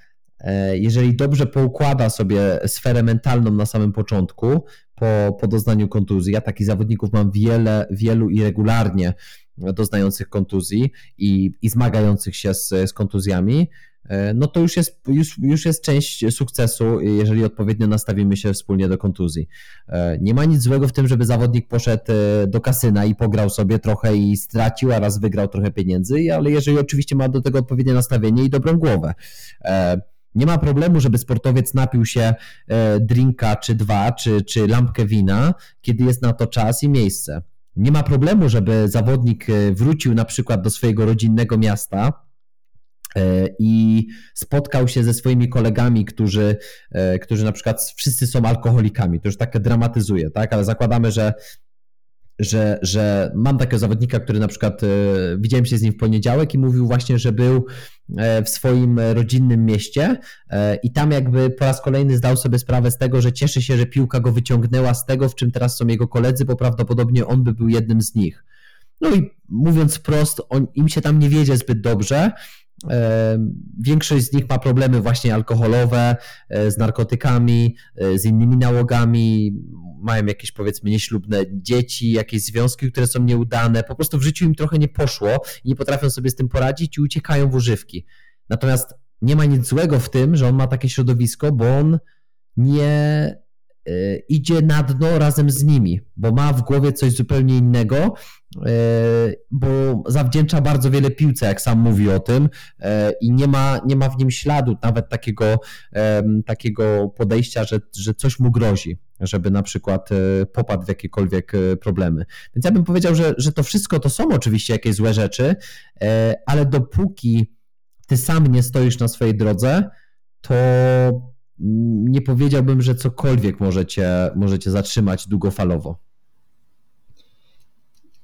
B: jeżeli dobrze poukłada sobie sferę mentalną na samym początku, po, po doznaniu kontuzji. Ja takich zawodników mam wiele, wielu i regularnie doznających kontuzji i, i zmagających się z, z kontuzjami, e, no to już jest, już, już jest część sukcesu, jeżeli odpowiednio nastawimy się wspólnie do kontuzji. E, nie ma nic złego w tym, żeby zawodnik poszedł e, do kasyna i pograł sobie trochę i stracił, a raz wygrał trochę pieniędzy, ale jeżeli oczywiście ma do tego odpowiednie nastawienie i dobrą głowę. Nie ma problemu, żeby sportowiec napił się e, drinka czy dwa, czy, czy lampkę wina, kiedy jest na to czas i miejsce. Nie ma problemu, żeby zawodnik e, wrócił na przykład do swojego rodzinnego miasta e, i spotkał się ze swoimi kolegami, którzy, którzy na przykład wszyscy są alkoholikami. To już tak dramatyzuje, tak? Ale zakładamy, że że, że mam takiego zawodnika, który na przykład e, widziałem się z nim w poniedziałek i mówił właśnie, że był e, w swoim rodzinnym mieście e, i tam jakby po raz kolejny zdał sobie sprawę z tego, że cieszy się, że piłka go wyciągnęła z tego, w czym teraz są jego koledzy, bo prawdopodobnie on by był jednym z nich. No i mówiąc wprost, on, im się tam nie wiedzie zbyt dobrze, Większość z nich ma problemy właśnie alkoholowe, z narkotykami, z innymi nałogami, mają jakieś powiedzmy nieślubne dzieci, jakieś związki, które są nieudane, po prostu w życiu im trochę nie poszło i nie potrafią sobie z tym poradzić i uciekają w używki. Natomiast nie ma nic złego w tym, że on ma takie środowisko, bo on nie idzie na dno razem z nimi, bo ma w głowie coś zupełnie innego, e, bo zawdzięcza bardzo wiele piłce, jak sam mówi o tym, e, i nie ma, nie ma w nim śladu nawet takiego, takiego podejścia, że, że coś mu grozi, żeby na przykład popadł w jakiekolwiek problemy. Więc ja bym powiedział, że, że to wszystko to są oczywiście jakieś złe rzeczy, ale dopóki ty sam nie stoisz na swojej drodze, to nie powiedziałbym, że cokolwiek możecie, możecie zatrzymać długofalowo.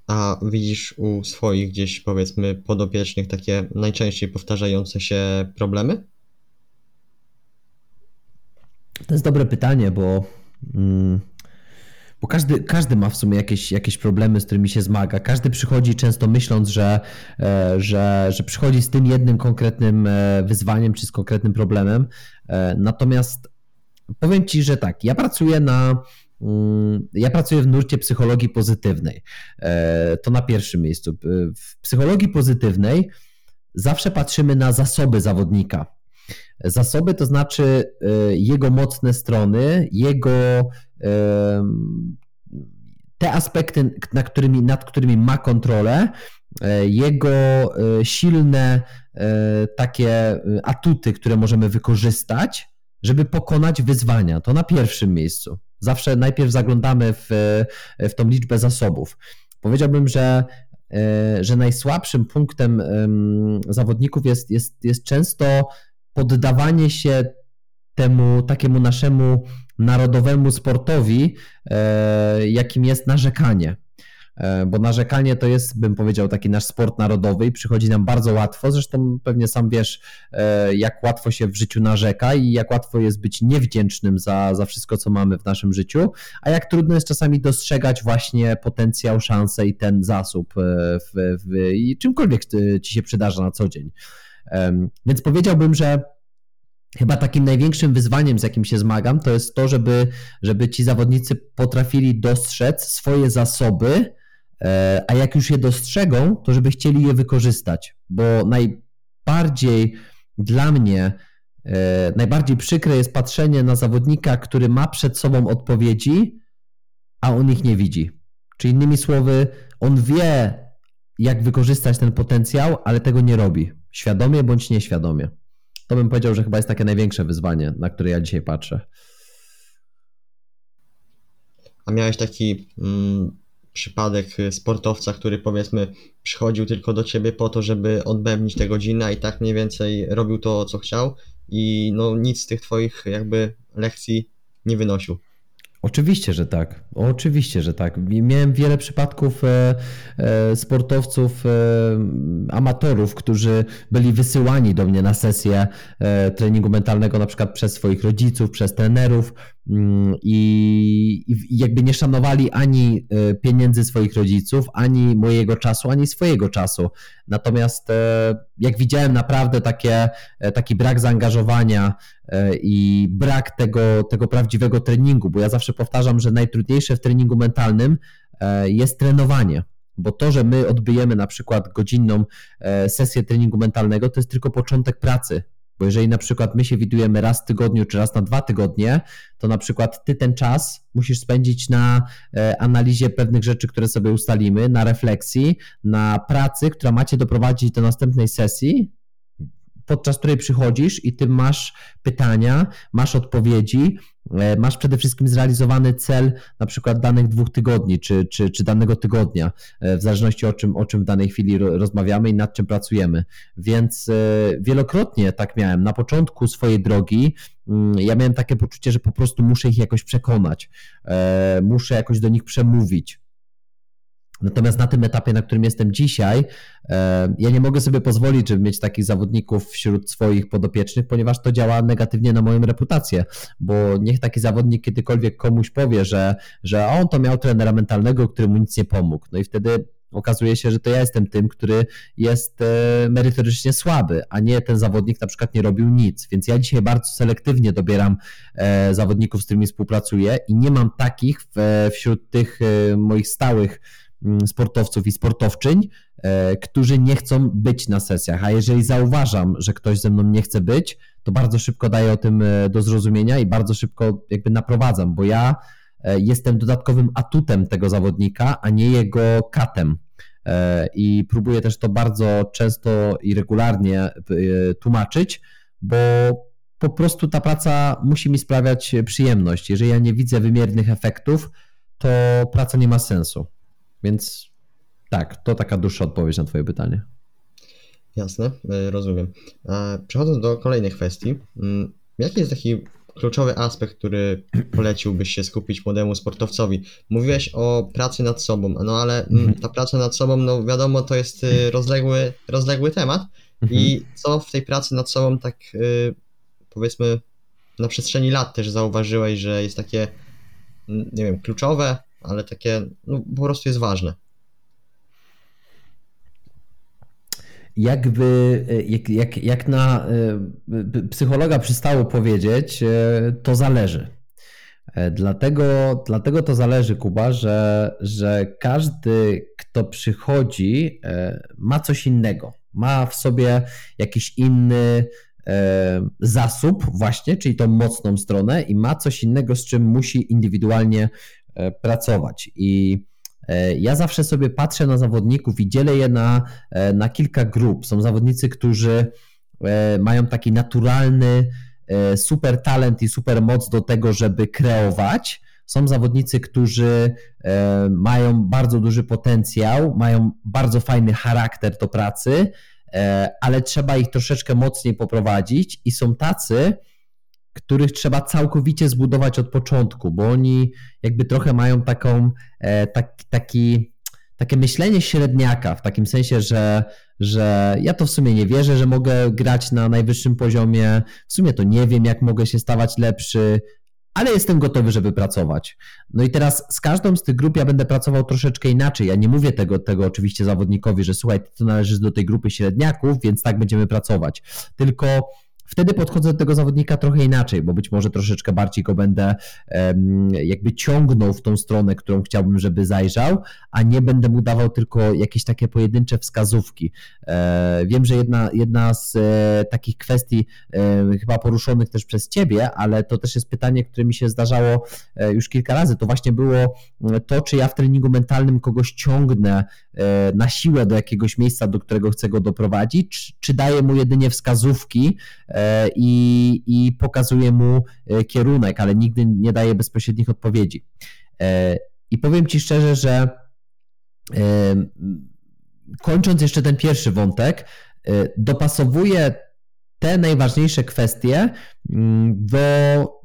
A: A widzisz u swoich gdzieś powiedzmy podopiecznych takie najczęściej powtarzające się problemy?
B: To jest dobre pytanie, bo, mm, bo każdy, każdy ma w sumie jakieś, jakieś problemy, z którymi się zmaga. Każdy przychodzi często myśląc, że, e, że, że przychodzi z tym jednym konkretnym e, wyzwaniem czy z konkretnym problemem, E, natomiast powiem Ci, że tak, ja pracuję na. Mm, ja pracuję w nurcie psychologii pozytywnej. To na pierwszym miejscu. W psychologii pozytywnej zawsze patrzymy na zasoby zawodnika. Zasoby to znaczy e, jego mocne strony, jego te aspekty, nad którymi, nad którymi ma kontrolę, jego silne E, takie e, atuty, które możemy wykorzystać, żeby pokonać wyzwania. To na pierwszym miejscu. Zawsze najpierw zaglądamy w, e, w tą liczbę zasobów. Powiedziałbym, że że najsłabszym punktem zawodników jest, jest, jest często poddawanie się temu takiemu naszemu narodowemu sportowi, jakim jest narzekanie. E, bo narzekanie to jest, bym powiedział, taki nasz sport narodowy i przychodzi nam bardzo łatwo. Zresztą pewnie sam wiesz, e, jak łatwo się w życiu narzeka i jak łatwo jest być niewdzięcznym za, za wszystko, co mamy w naszym życiu, a jak trudno jest czasami dostrzegać właśnie potencjał, szansę i ten zasób e, w, w, i czymkolwiek ci się przydarza na co dzień. Więc powiedziałbym, że Chyba takim największym wyzwaniem, z jakim się zmagam, to jest to, żeby, żeby ci zawodnicy potrafili dostrzec swoje zasoby, E, a jak już je dostrzegą, to żeby chcieli je wykorzystać, bo najbardziej dla mnie, e, najbardziej przykre jest patrzenie na zawodnika, który ma przed sobą odpowiedzi, a on ich nie widzi. Czy innymi słowy, on wie, jak wykorzystać ten potencjał, ale tego nie robi, świadomie bądź nieświadomie. To bym powiedział, że chyba jest takie największe wyzwanie, na które ja dzisiaj patrzę.
A: A miałeś taki mm, przypadek sportowca, który powiedzmy przychodził tylko do ciebie po to, żeby odbębnić te godziny i tak mniej więcej robił to, co chciał i no nic z tych twoich jakby lekcji nie wynosił.
B: Oczywiście, że tak. Oczywiście, że tak. Miałem wiele przypadków e, e, sportowców, e, amatorów, którzy byli wysyłani do mnie na sesję treningu mentalnego, na przykład przez swoich rodziców, przez trenerów i, i jakby nie szanowali ani pieniędzy swoich rodziców, ani mojego czasu, ani swojego czasu. Natomiast jak widziałem naprawdę takie, taki brak zaangażowania i brak tego, tego prawdziwego treningu, bo ja zawsze powtarzam, że najtrudniejsze w treningu mentalnym e, jest trenowanie. Bo to, że my odbyjemy na przykład godzinną e, sesję treningu mentalnego, to jest tylko początek pracy. Bo jeżeli na przykład my się widujemy raz w tygodniu czy raz na dwa tygodnie, to na przykład ty ten czas musisz spędzić na e, analizie pewnych rzeczy, które sobie ustalimy, na refleksji, na pracy, która macie doprowadzić do następnej sesji, podczas której przychodzisz i ty masz pytania, masz odpowiedzi, e, masz przede wszystkim zrealizowany cel na przykład danych dwóch tygodni czy, czy, czy danego tygodnia, e, w zależności o czym, o czym w danej chwili rozmawiamy i nad czym pracujemy. Więc e, wielokrotnie tak miałem. Na początku swojej drogi mm, ja miałem takie poczucie, że po prostu muszę ich jakoś przekonać, muszę jakoś do nich przemówić. Natomiast na tym etapie, na którym jestem dzisiaj, e, ja nie mogę sobie pozwolić, żeby mieć takich zawodników wśród swoich podopiecznych, ponieważ to działa negatywnie na moją reputację, bo niech taki zawodnik kiedykolwiek komuś powie, że, że on to miał trenera mentalnego, który mu nic nie pomógł. No i wtedy okazuje się, że to ja jestem tym, który jest e, merytorycznie słaby, a nie ten zawodnik na przykład nie robił nic. Więc ja dzisiaj bardzo selektywnie dobieram e, zawodników, z którymi współpracuję i nie mam takich wśród tych moich stałych sportowców i sportowczyń, e, którzy nie chcą być na sesjach. A jeżeli zauważam, że ktoś ze mną nie chce być, to bardzo szybko daję o tym e, do zrozumienia i bardzo szybko jakby naprowadzam, bo ja e, jestem dodatkowym atutem tego zawodnika, a nie jego katem. I próbuję też to bardzo często i regularnie tłumaczyć, bo po prostu ta praca musi mi sprawiać przyjemność. Jeżeli ja nie widzę wymiernych efektów, to praca nie ma sensu. Więc tak, to taka dłuższa odpowiedź na Twoje pytanie.
A: Jasne, e, rozumiem. Przechodząc do kolejnej kwestii, mm, jaki jest taki kluczowy aspekt, który poleciłbyś się skupić młodemu sportowcowi? Mówiłeś o pracy nad sobą, no ale mm, mhm. ta praca nad sobą, no wiadomo, to jest y, rozległy, rozległy temat. I mhm. co w tej pracy nad sobą, tak y, powiedzmy, na przestrzeni lat też zauważyłeś, że jest takie, mm, nie wiem, kluczowe, ale takie no, po prostu jest ważne.
B: Jakby, jak, jak, jak na e, psychologa przystało powiedzieć, e, to zależy. E, dlatego, dlatego to zależy, Kuba, że, że każdy, kto przychodzi, ma coś innego. Ma w sobie jakiś inny zasób, właśnie, czyli tą mocną stronę, i ma coś innego, z czym musi indywidualnie pracować. I e, ja zawsze sobie patrzę na zawodników i dzielę je na, e, na kilka grup. Są zawodnicy, którzy mają taki naturalny super talent i super moc do tego, żeby kreować. Są zawodnicy, którzy e, mają bardzo duży potencjał, mają bardzo fajny charakter do pracy, e, ale trzeba ich troszeczkę mocniej poprowadzić i są tacy, których trzeba całkowicie zbudować od początku, bo oni jakby trochę mają taką, e, tak, taki, takie myślenie średniaka, w takim sensie, że, że ja to w sumie nie wierzę, że mogę grać na najwyższym poziomie, w sumie to nie wiem, jak mogę się stawać lepszy, ale jestem gotowy, żeby pracować. No i teraz z każdą z tych grup ja będę pracował troszeczkę inaczej. Ja nie mówię tego, tego oczywiście zawodnikowi, że słuchaj, ty to należysz do tej grupy średniaków, więc tak będziemy pracować. Tylko wtedy podchodzę do tego zawodnika trochę inaczej, bo być może troszeczkę bardziej go będę jakby ciągnął w tą stronę, którą chciałbym, żeby zajrzał, a nie będę mu dawał tylko jakieś takie pojedyncze wskazówki. E, wiem, że jedna, jedna z e, takich kwestii e, chyba poruszonych też przez Ciebie, ale to też jest pytanie, które mi się zdarzało już kilka razy. To właśnie było to, czy ja w treningu mentalnym kogoś ciągnę na siłę do jakiegoś miejsca, do którego chcę go doprowadzić, czy, czy daję mu jedynie wskazówki, E, i, i pokazuje mu e, kierunek, ale nigdy nie daje bezpośrednich odpowiedzi. E, I powiem Ci szczerze, że kończąc jeszcze ten pierwszy wątek, dopasowuję te najważniejsze kwestie mm, do,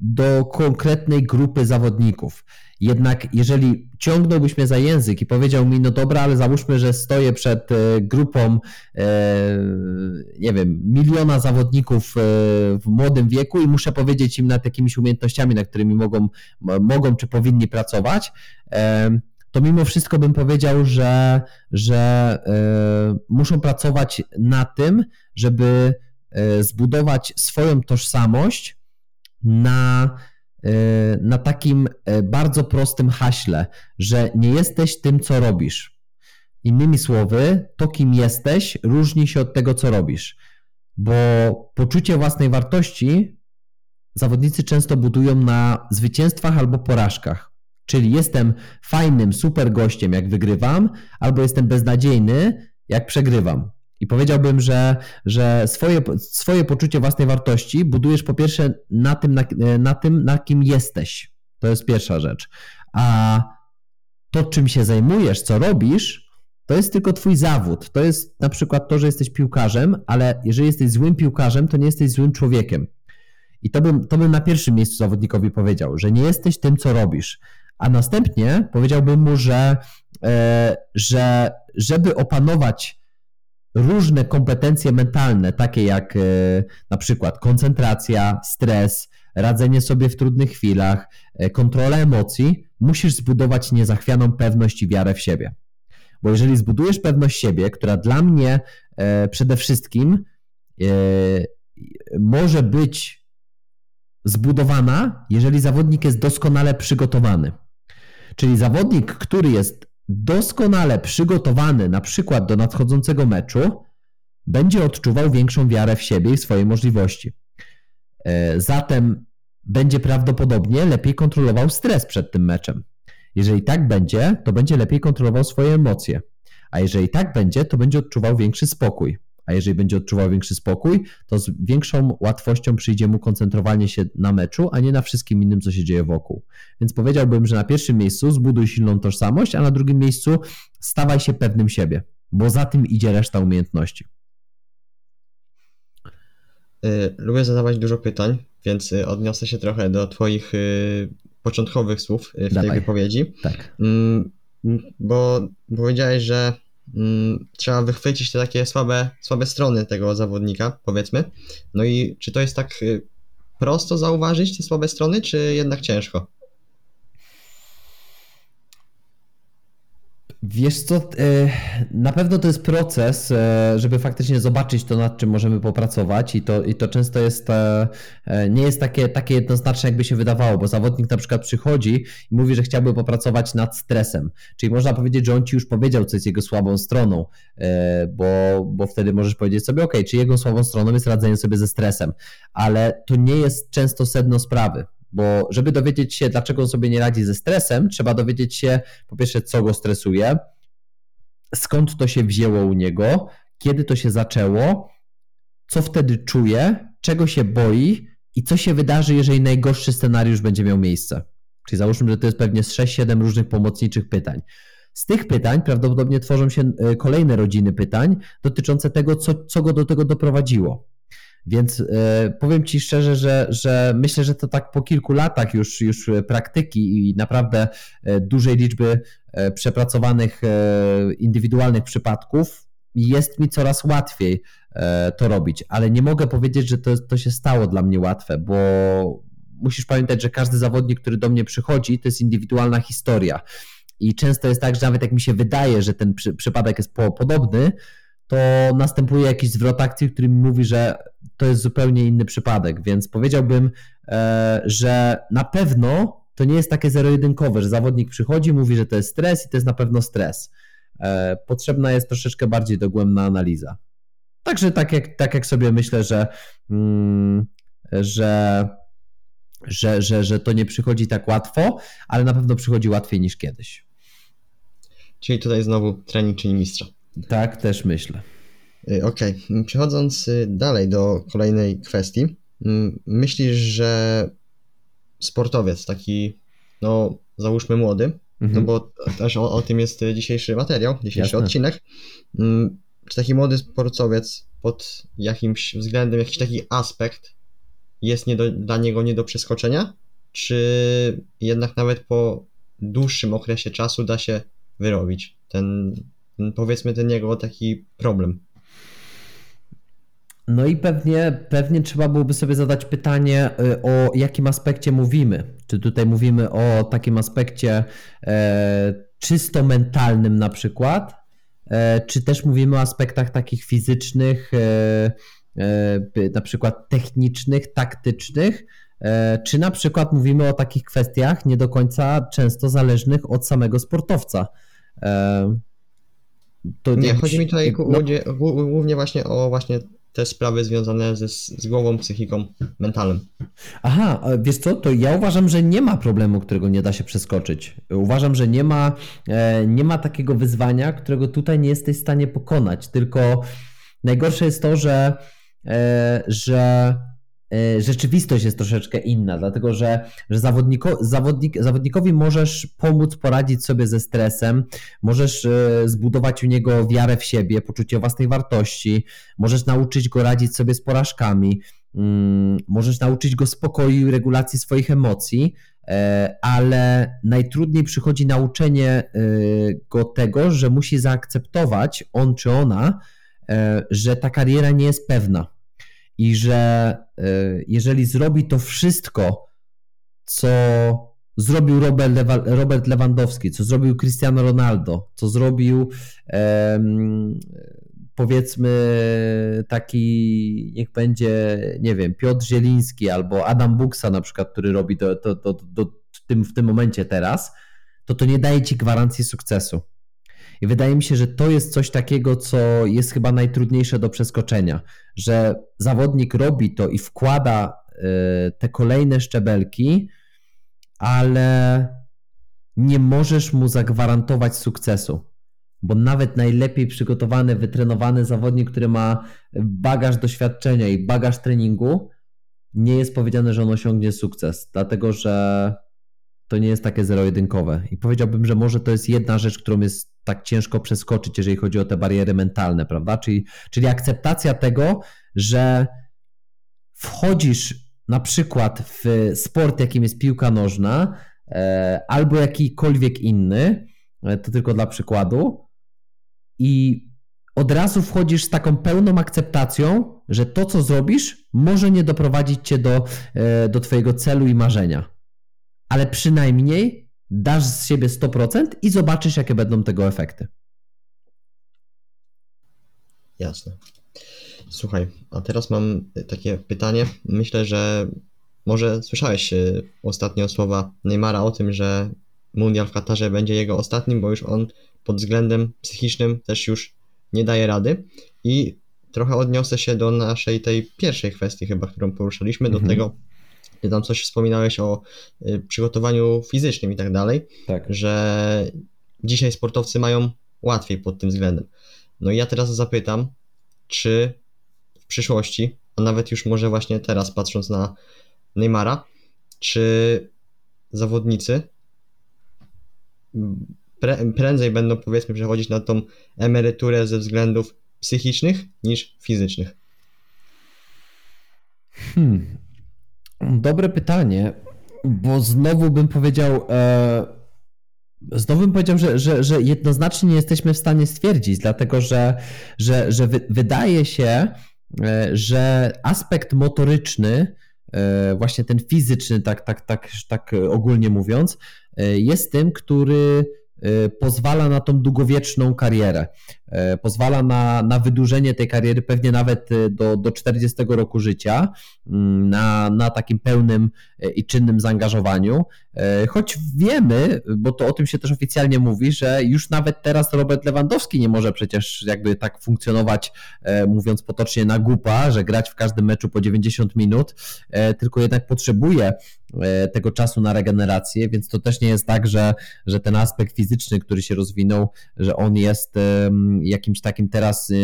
B: do konkretnej grupy zawodników. Jednak jeżeli ciągnąłbyś mnie za język i powiedział mi, no dobra, ale załóżmy, że stoję przed e, grupą, e, nie wiem, miliona zawodników e, w młodym wieku i muszę powiedzieć im nad jakimiś umiejętnościami, nad którymi mogą, mogą czy powinni pracować, to mimo wszystko bym powiedział, że, że muszą pracować na tym, żeby zbudować swoją tożsamość na E, na takim e, bardzo prostym haśle, że nie jesteś tym, co robisz. Innymi słowy, to kim jesteś różni się od tego, co robisz, bo poczucie własnej wartości zawodnicy często budują na zwycięstwach albo porażkach. Czyli jestem fajnym, super gościem, jak wygrywam, albo jestem beznadziejny, jak przegrywam. I powiedziałbym, że, że swoje, swoje poczucie własnej wartości budujesz po pierwsze na tym, na, na tym, na kim jesteś. To jest pierwsza rzecz. A to, czym się zajmujesz, co robisz, to jest tylko twój zawód. To jest na przykład to, że jesteś piłkarzem, ale jeżeli jesteś złym piłkarzem, to nie jesteś złym człowiekiem. I to bym, to bym na pierwszym miejscu zawodnikowi powiedział, że nie jesteś tym, co robisz. A następnie powiedziałbym mu, że, e, że żeby opanować różne kompetencje mentalne, takie jak e, na przykład koncentracja, stres, radzenie sobie w trudnych chwilach, e, kontrola emocji, musisz zbudować niezachwianą pewność i wiarę w siebie. Bo jeżeli zbudujesz pewność siebie, która dla mnie e, przede wszystkim może być zbudowana, jeżeli zawodnik jest doskonale przygotowany. Czyli zawodnik, który jest doskonale przygotowany na przykład do nadchodzącego meczu, będzie odczuwał większą wiarę w siebie i swoje możliwości. E, zatem będzie prawdopodobnie lepiej kontrolował stres przed tym meczem. Jeżeli tak będzie, to będzie lepiej kontrolował swoje emocje. A jeżeli tak będzie, to będzie odczuwał większy spokój a jeżeli będzie odczuwał większy spokój, to z większą łatwością przyjdzie mu koncentrowanie się na meczu, a nie na wszystkim innym, co się dzieje wokół. Więc powiedziałbym, że na pierwszym miejscu zbuduj silną tożsamość, a na drugim miejscu stawaj się pewnym siebie, bo za tym idzie reszta umiejętności.
A: Y, lubię zadawać dużo pytań, więc y, odniosę się trochę do Twoich y, początkowych słów w Dawaj. tej wypowiedzi.
B: Tak.
A: Mm, bo powiedziałeś, że trzeba wychwycić te takie słabe, słabe strony tego zawodnika, powiedzmy. No i czy to jest tak y, prosto zauważyć te słabe strony, czy jednak ciężko?
B: Wiesz co, e, na pewno to jest proces, e, żeby faktycznie zobaczyć to, nad czym możemy popracować i to, i to często jest, e, nie jest takie, takie jednoznaczne, jakby się wydawało, bo zawodnik na przykład przychodzi i mówi, że chciałby popracować nad stresem, czyli można powiedzieć, że on ci już powiedział, co jest jego słabą stroną, bo, bo wtedy możesz powiedzieć sobie, ok, czy jego słabą stroną jest radzenie sobie ze stresem, ale to nie jest często sedno sprawy. Bo żeby dowiedzieć się, dlaczego on sobie nie radzi ze stresem, trzeba dowiedzieć się, po pierwsze, co go stresuje, skąd to się wzięło u niego, kiedy to się zaczęło, co wtedy czuje, czego się boi i co się wydarzy, jeżeli najgorszy scenariusz będzie miał miejsce. Czyli załóżmy, że to jest pewnie z 6-7 różnych pomocniczych pytań. Z tych pytań prawdopodobnie tworzą się e, kolejne rodziny pytań dotyczące tego, co, co go do tego doprowadziło. Więc e, powiem Ci szczerze, że, że myślę, że to tak po kilku latach już, już praktyki i naprawdę e, dużej liczby przepracowanych indywidualnych przypadków jest mi coraz łatwiej to robić, ale nie mogę powiedzieć, że to, to się stało dla mnie łatwe, bo musisz pamiętać, że każdy zawodnik, który do mnie przychodzi, to jest indywidualna historia. I często jest tak, że nawet jak mi się wydaje, że ten przy, przypadek jest po, podobny, to następuje jakiś zwrot akcji, który mówi, że to jest zupełnie inny przypadek. Więc powiedziałbym, e, że na pewno to nie jest takie zero-jedynkowe, że zawodnik przychodzi, mówi, że to jest stres i to jest na pewno stres. E, potrzebna jest troszeczkę bardziej dogłębna analiza. Także tak jak, tak jak sobie myślę, że, mm, że że, że, że to nie przychodzi tak łatwo, ale na pewno przychodzi łatwiej niż kiedyś.
A: Czyli tutaj znowu trening czyni mistrza.
B: Tak, też myślę.
A: Y, okej, okay. przechodząc y, dalej do kolejnej kwestii, mm, myślisz, że sportowiec, taki, no załóżmy młody, no mhm. no bo też o, o, tym jest dzisiejszy materiał, dzisiejszy Jasne. odcinek, mm, czy taki młody sportowiec pod jakimś względem, jakiś taki aspekt jest nie do, dla niego nie do przeskoczenia, czy jednak nawet po dłuższym okresie czasu da się wyrobić ten powiedzmy ten jego taki problem.
B: No i pewnie, pewnie trzeba byłoby sobie zadać pytanie, y, o jakim aspekcie mówimy. Czy tutaj mówimy o takim aspekcie e, czysto mentalnym na przykład, e, czy też mówimy o aspektach takich fizycznych, e, e na przykład technicznych, taktycznych, e, czy na przykład mówimy o takich kwestiach nie do końca często zależnych od samego sportowca.
A: To nie, chodzi mi tutaj no, głównie właśnie o właśnie te sprawy związane ze, z głową, psychiką, mentalem.
B: Aha, wiesz co, to ja uważam, że nie ma problemu, którego nie da się przeskoczyć. Uważam, że nie ma, e, nie ma takiego wyzwania, którego tutaj nie jesteś w stanie pokonać, tylko najgorsze jest to, że, e, że rzeczywistość jest troszeczkę inna, dlatego że, że zawodniko, zawodnik, zawodnikowi możesz pomóc poradzić sobie ze stresem, możesz e, zbudować u niego wiarę w siebie, poczucie własnej wartości, możesz nauczyć go radzić sobie z porażkami, mm, możesz nauczyć go spokoju i regulacji swoich emocji, e, ale najtrudniej przychodzi nauczenie go tego, że musi zaakceptować on czy ona, że ta kariera nie jest pewna i że y, jeżeli zrobi to wszystko, co zrobił Robert Lewandowski, co zrobił Cristiano Ronaldo, co zrobił powiedzmy taki, niech będzie, nie wiem, Piotr Zieliński albo Adam Buksa na przykład, który robi to, to, to, to w, tym, w tym momencie teraz, to to nie daje ci gwarancji sukcesu. I wydaje mi się, że to jest coś takiego, co jest chyba najtrudniejsze do przeskoczenia, że zawodnik robi to i wkłada y, te kolejne szczebelki, ale nie możesz mu zagwarantować sukcesu. Bo nawet najlepiej przygotowany, wytrenowany zawodnik, który ma bagaż doświadczenia i bagaż treningu, nie jest powiedziane, że on osiągnie sukces, dlatego że to nie jest takie zero-jedynkowe. I powiedziałbym, że może to jest jedna rzecz, którą jest tak ciężko przeskoczyć, jeżeli chodzi o te bariery mentalne, prawda? Czyli, czyli akceptacja tego, że wchodzisz na przykład w sport, jakim jest piłka nożna, e, albo jakikolwiek inny, e, to tylko dla przykładu, i od razu wchodzisz z taką pełną akceptacją, że to, co zrobisz, może nie doprowadzić cię do, e, do Twojego celu i marzenia. Ale przynajmniej dasz z siebie 100% i zobaczysz, jakie będą tego efekty.
A: Jasne. Słuchaj, a teraz mam takie pytanie. Myślę, że może słyszałeś e, ostatnio słowa Neymara o tym, że Mundial w Katarze będzie jego ostatnim, bo już on pod względem psychicznym też już nie daje rady. I trochę odniosę się do naszej tej pierwszej kwestii chyba, którą poruszaliśmy, do mhm. tego, ty tam coś wspominałeś o y, przygotowaniu fizycznym i tak dalej, tak. że dzisiaj sportowcy mają łatwiej pod tym względem. No i ja teraz zapytam, czy w przyszłości, a nawet już może właśnie teraz patrząc na Neymara, czy zawodnicy pre, prędzej będą powiedzmy przechodzić na tą emeryturę ze względów psychicznych niż fizycznych?
B: Hmm. Dobre pytanie, bo znowu bym powiedział, e, znowu bym powiedział, że, że, że jednoznacznie nie jesteśmy w stanie stwierdzić, dlatego że, że, że wy, wydaje się, e, że aspekt motoryczny, e, właśnie ten fizyczny, tak, tak, tak, tak ogólnie mówiąc, e, jest tym, który pozwala na tą długowieczną karierę. E, pozwala na, na wydłużenie tej kariery pewnie nawet e, do, do 40 roku życia, mm, na, na takim pełnym e, i czynnym zaangażowaniu. Choć wiemy, bo to o tym się też oficjalnie mówi, że już nawet teraz Robert Lewandowski nie może przecież jakby tak funkcjonować, mówiąc potocznie, na gupa, że grać w każdym meczu po 90 minut, tylko jednak potrzebuje tego czasu na regenerację, więc to też nie jest tak, że, że ten aspekt fizyczny, który się rozwinął, że on jest jakimś takim teraz e,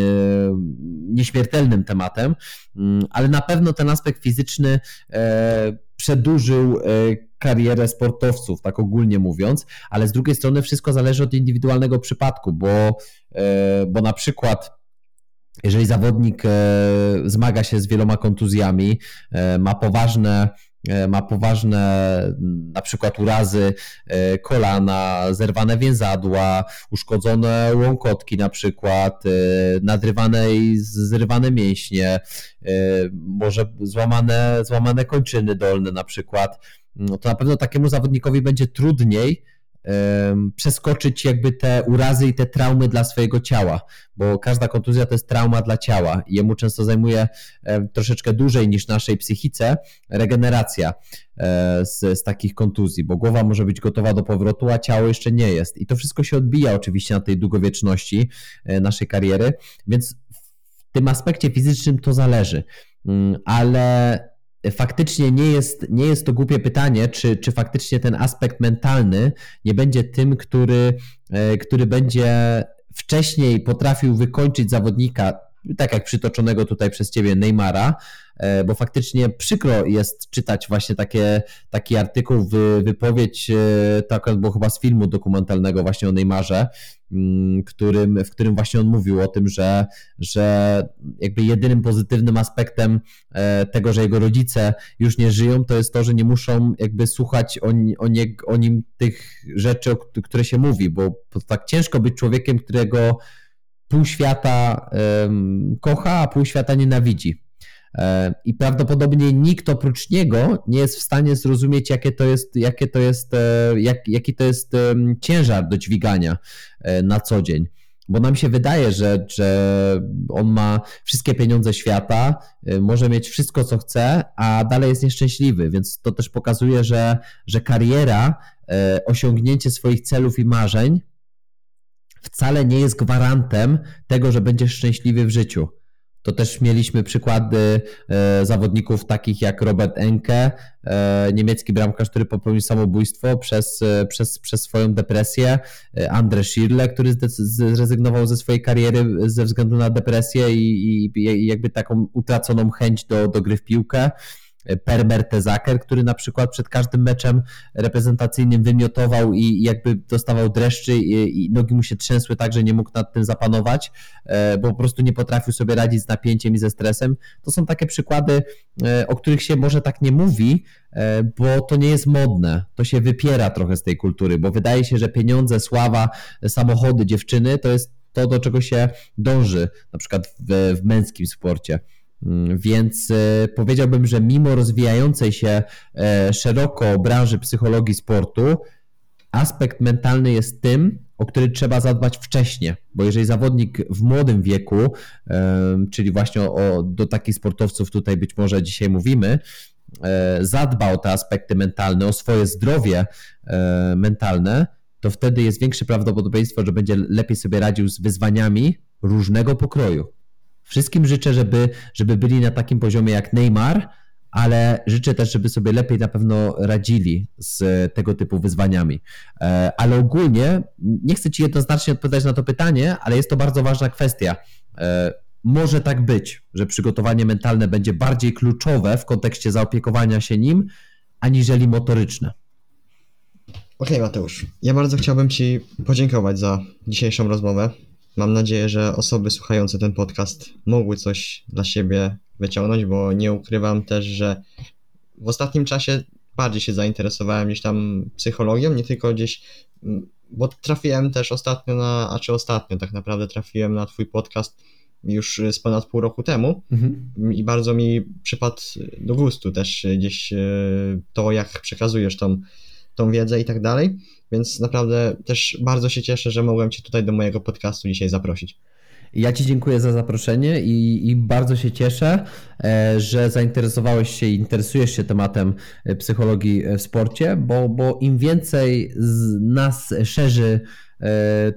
B: nieśmiertelnym tematem, mm, ale na pewno ten aspekt fizyczny e, przedłużył e, karierę sportowców, tak ogólnie mówiąc, ale z drugiej strony wszystko zależy od indywidualnego przypadku, bo, bo na przykład jeżeli zawodnik zmaga się z wieloma kontuzjami, ma poważne E, ma poważne na przykład urazy e, kolana, zerwane więzadła, uszkodzone łąkotki na przykład, e, nadrywane i zrywane mięśnie, może złamane, złamane kończyny dolne na przykład, no to na pewno takiemu zawodnikowi będzie trudniej przeskoczyć jakby te urazy i te traumy dla swojego ciała, bo każda kontuzja to jest trauma dla ciała jemu często zajmuje troszeczkę dłużej niż naszej psychice regeneracja e, z, z takich kontuzji, bo głowa może być gotowa do powrotu, a ciało jeszcze nie jest. I to wszystko się odbija oczywiście na tej długowieczności e, naszej kariery, więc w tym aspekcie fizycznym to zależy, mm, ale faktycznie nie jest, nie jest to głupie pytanie, czy, czy faktycznie ten aspekt mentalny nie będzie tym, który, e, który będzie wcześniej potrafił wykończyć zawodnika, tak jak przytoczonego tutaj przez ciebie Neymara, E, bo faktycznie przykro jest czytać właśnie takie, taki artykuł, wypowiedź, e, to akurat było chyba z filmu dokumentalnego właśnie o Neymarze, którym, w którym właśnie on mówił o tym, że, że jakby jedynym pozytywnym aspektem e, tego, że jego rodzice już nie żyją, to jest to, że nie muszą jakby słuchać o, o, nie, o nim tych rzeczy, które się mówi, bo tak ciężko być człowiekiem, którego pół świata kocha, a pół świata nienawidzi. E, I prawdopodobnie nikt oprócz niego nie jest w stanie zrozumieć, jakie to jest, jakie to jest, e, jak, jaki to jest ciężar do dźwigania e, na co dzień. Bo nam się wydaje, że, że on ma wszystkie pieniądze świata, może mieć wszystko, co chce, a dalej jest nieszczęśliwy. Więc to też pokazuje, że, że kariera, osiągnięcie swoich celów i marzeń wcale nie jest gwarantem tego, że będziesz szczęśliwy w życiu to też mieliśmy przykłady e, zawodników takich jak Robert Enke, e, niemiecki bramkarz, który popełnił samobójstwo przez, e, przez, przez swoją depresję, Andre Schirle, który zrezygnował ze swojej kariery ze względu na depresję i, i jakby taką utraconą chęć do, do gry w piłkę. Per Mertesacker, który na przykład przed każdym meczem reprezentacyjnym wymiotował i jakby dostawał dreszczy i, nogi mu się trzęsły tak, że nie mógł nad tym zapanować, e, bo po prostu nie potrafił sobie radzić z napięciem i ze stresem. To są takie przykłady, e, o których się może tak nie mówi, e, bo to nie jest modne. To się wypiera trochę z tej kultury, bo wydaje się, że pieniądze, sława, samochody, dziewczyny to jest to, do czego się dąży, na przykład w, w męskim sporcie. Mm, więc e, powiedziałbym, że mimo rozwijającej się e, szeroko branży psychologii sportu, aspekt mentalny jest tym, o który trzeba zadbać wcześniej, bo jeżeli zawodnik w młodym wieku, czyli właśnie o, do takich sportowców tutaj być może dzisiaj mówimy, e, zadba o te aspekty mentalne, o swoje zdrowie mentalne, to wtedy jest większe prawdopodobieństwo, że będzie lepiej sobie radził z wyzwaniami różnego pokroju. Wszystkim życzę, żeby, żeby byli na takim poziomie jak Neymar, ale życzę też, żeby sobie lepiej na pewno radzili z tego typu wyzwaniami. E, ale ogólnie nie chcę Ci jednoznacznie odpowiadać na to pytanie, ale jest to bardzo ważna kwestia. E, może tak być, że przygotowanie mentalne będzie bardziej kluczowe w kontekście zaopiekowania się nim, aniżeli motoryczne.
A: Okej, Mateusz. Ja bardzo chciałbym Ci podziękować za dzisiejszą rozmowę. Mam nadzieję, że osoby słuchające ten podcast mogły coś dla siebie wyciągnąć, bo nie ukrywam też, że w ostatnim czasie bardziej się zainteresowałem gdzieś tam psychologią, nie tylko gdzieś, mm, bo trafiłem też ostatnio na, a czy ostatnio tak naprawdę trafiłem na Twój podcast już z ponad pół roku temu
B: Mhm.
A: i bardzo mi przypadł do gustu też gdzieś e, to, jak przekazujesz tą, tą wiedzę i tak dalej, więc naprawdę też bardzo się cieszę, że mogłem Cię tutaj do mojego podcastu dzisiaj zaprosić.
B: Ja Ci dziękuję za zaproszenie i, i bardzo się cieszę, e, że zainteresowałeś się i interesujesz się tematem e, psychologii w sporcie, bo, bo im więcej z nas szerzy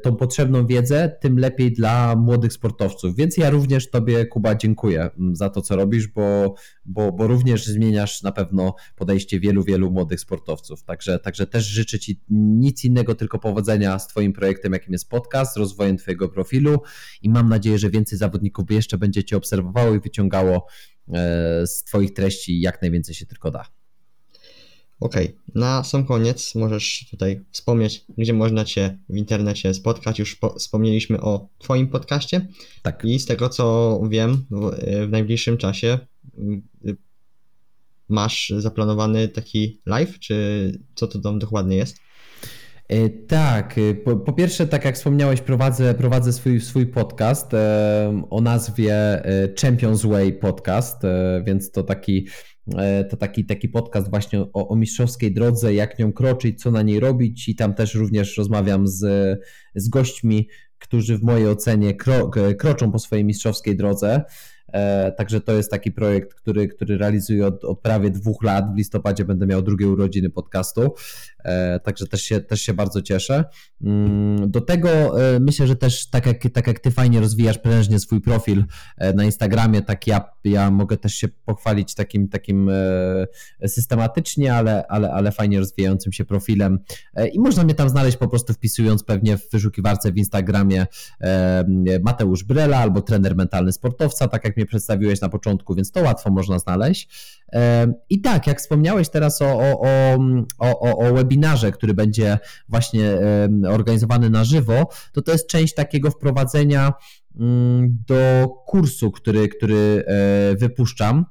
B: tą potrzebną wiedzę, tym lepiej dla młodych sportowców. Więc ja również Tobie, Kuba, dziękuję mm, za to, co robisz, bo, bo, bo również zmieniasz na pewno podejście wielu, wielu młodych sportowców. Także, także też życzę Ci nic innego, tylko powodzenia z Twoim projektem, jakim jest podcast, rozwojem Twojego profilu i mam nadzieję, że więcej zawodników jeszcze będzie Cię obserwowało i wyciągało e, z Twoich treści jak najwięcej się tylko da.
A: Okej, na sam koniec możesz tutaj wspomnieć, gdzie można Cię w internecie spotkać. Już po, wspomnieliśmy o Twoim podcaście
B: Tak.
A: i z tego co wiem, w, w najbliższym czasie y, masz zaplanowany taki live, czy co to tam dokładnie jest?
B: E, Tak, e, po, po pierwsze, tak jak wspomniałeś, prowadzę, prowadzę swój, swój podcast e, o nazwie e, Champions Way Podcast, e, więc to taki, e, to taki, taki podcast właśnie o, o mistrzowskiej drodze, jak nią kroczyć, co na niej robić i tam też również rozmawiam z, z gośćmi, którzy w mojej ocenie kro, kroczą po swojej mistrzowskiej drodze. E, Także to jest taki projekt, który, który realizuję od, od prawie dwóch lat. W listopadzie będę miał drugie urodziny podcastu. E, Także też się, też się bardzo cieszę. Mm, Do tego e, myślę, że też tak jak, tak jak ty fajnie rozwijasz prężnie swój profil e, na Instagramie, tak ja, ja mogę też się pochwalić takim, takim systematycznie, ale, ale, ale fajnie rozwijającym się profilem. I można mnie tam znaleźć po prostu wpisując pewnie w wyszukiwarce w Instagramie Mateusz Brela albo trener mentalny sportowca, tak jak mnie przedstawiłeś na początku, więc to łatwo można znaleźć. I tak, jak wspomniałeś teraz o, o, o, o, o webinarze, który będzie właśnie organizowany na żywo, to to jest część takiego wprowadzenia mm, do kursu, który, który e, wypuszczam.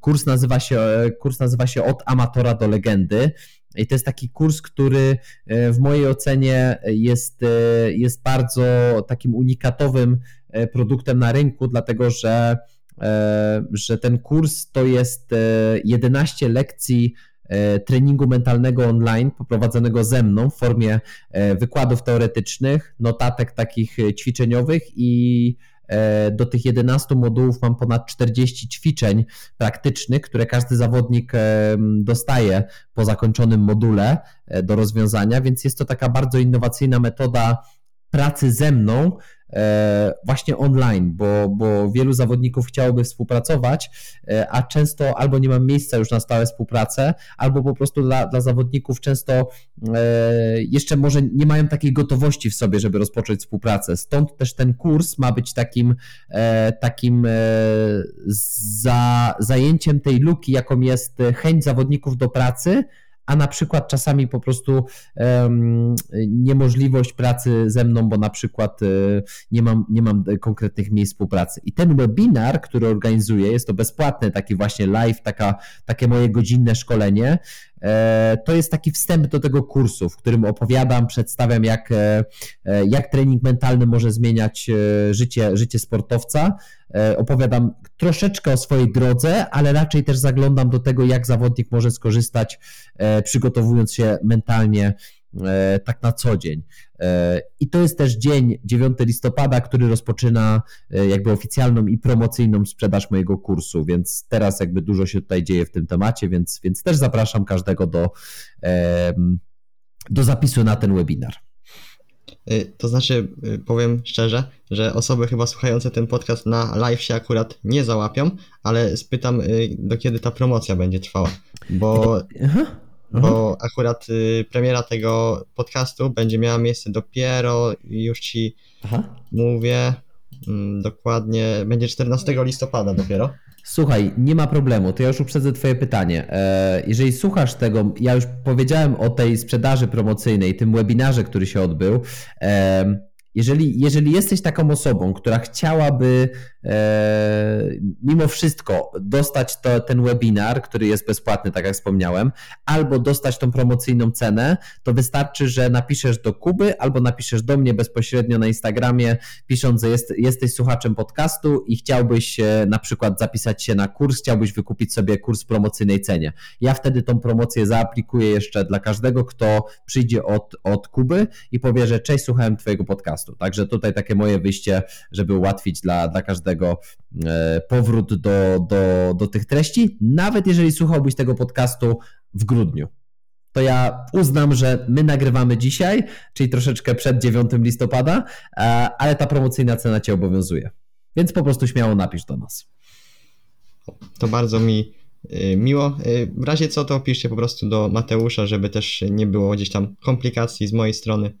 B: Kurs nazywa się, kurs nazywa się Od amatora do legendy. I to jest taki kurs, który e, w mojej ocenie jest, e, jest bardzo takim unikatowym produktem na rynku, dlatego że, że ten kurs to jest e, 11 lekcji treningu mentalnego online poprowadzonego ze mną w formie e, wykładów teoretycznych, notatek takich e, ćwiczeniowych i e, do tych 11 modułów mam ponad 40 ćwiczeń praktycznych, które każdy zawodnik e, dostaje po zakończonym module e, do rozwiązania, więc jest to taka bardzo innowacyjna metoda pracy ze mną e, właśnie online, bo, bo wielu zawodników chciałoby współpracować, e, a często albo nie mam miejsca już na stałe współpracę, albo po prostu dla, dla zawodników często e, jeszcze może nie mają takiej gotowości w sobie, żeby rozpocząć współpracę. Stąd też ten kurs ma być takim, e, takim e, za, zajęciem tej luki, jaką jest chęć zawodników do pracy, a na przykład czasami po prostu em, niemożliwość pracy ze mną, bo na przykład e, nie mam, nie mam konkretnych miejsc współpracy. I ten webinar, który organizuję, jest to bezpłatny, taki właśnie live, taka, takie moje godzinne szkolenie. E, To jest taki wstęp do tego kursu, w którym opowiadam, przedstawiam, jak, e, e, jak trening mentalny może zmieniać życie, życie sportowca. Opowiadam troszeczkę o swojej drodze, ale raczej też zaglądam do tego, jak zawodnik może skorzystać, przygotowując się mentalnie tak na co dzień. E, I to jest też dzień 9 listopada, który rozpoczyna e, jakby oficjalną i promocyjną sprzedaż mojego kursu, więc teraz jakby dużo się tutaj dzieje w tym temacie, więc, więc też zapraszam każdego do, do zapisu na ten webinar.
A: To znaczy, powiem szczerze, że osoby chyba słuchające ten podcast na live się akurat nie załapią, ale spytam, do kiedy ta promocja będzie trwała. Bo,
B: Aha.
A: Bo akurat y, premiera tego podcastu będzie miała miejsce dopiero, już ci
B: Aha.
A: mówię, mm, dokładnie, będzie 14 listopada dopiero.
B: Słuchaj, nie ma problemu, to ja już uprzedzę Twoje pytanie. E, Jeżeli słuchasz tego, ja już powiedziałem o tej sprzedaży promocyjnej, tym webinarze, który się odbył. Jeżeli, jeżeli jesteś taką osobą, która chciałaby e, mimo wszystko dostać to, ten webinar, który jest bezpłatny, tak jak wspomniałem, albo dostać tą promocyjną cenę, to wystarczy, że napiszesz do Kuby albo napiszesz do mnie bezpośrednio na Instagramie, pisząc, że jest, jesteś słuchaczem podcastu i chciałbyś e, na przykład zapisać się na kurs, chciałbyś wykupić sobie kurs w promocyjnej cenie. Ja wtedy tą promocję zaaplikuję jeszcze dla każdego, kto przyjdzie od, od Kuby i powie, że cześć, słuchałem Twojego podcastu. Także tutaj takie moje wyjście, żeby ułatwić dla, dla każdego e, powrót do, do, do tych treści, nawet jeżeli słuchałbyś tego podcastu w grudniu to ja uznam, że my nagrywamy dzisiaj, czyli troszeczkę przed 9 listopada, e, ale ta promocyjna cena Cię obowiązuje. Więc po prostu śmiało napisz do nas.
A: To bardzo mi y, miło. W razie co, to piszcie po prostu do Mateusza, żeby też nie było gdzieś tam komplikacji z mojej strony.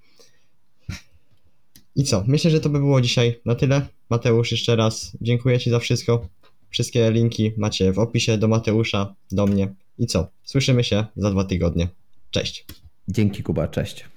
A: I co? Myślę, że to by było dzisiaj na tyle. Mateusz, jeszcze raz dziękuję Ci za wszystko. Wszystkie linki macie w opisie do Mateusza, do mnie. I co? Słyszymy się za dwa tygodnie. Cześć.
B: Dzięki Kuba, cześć.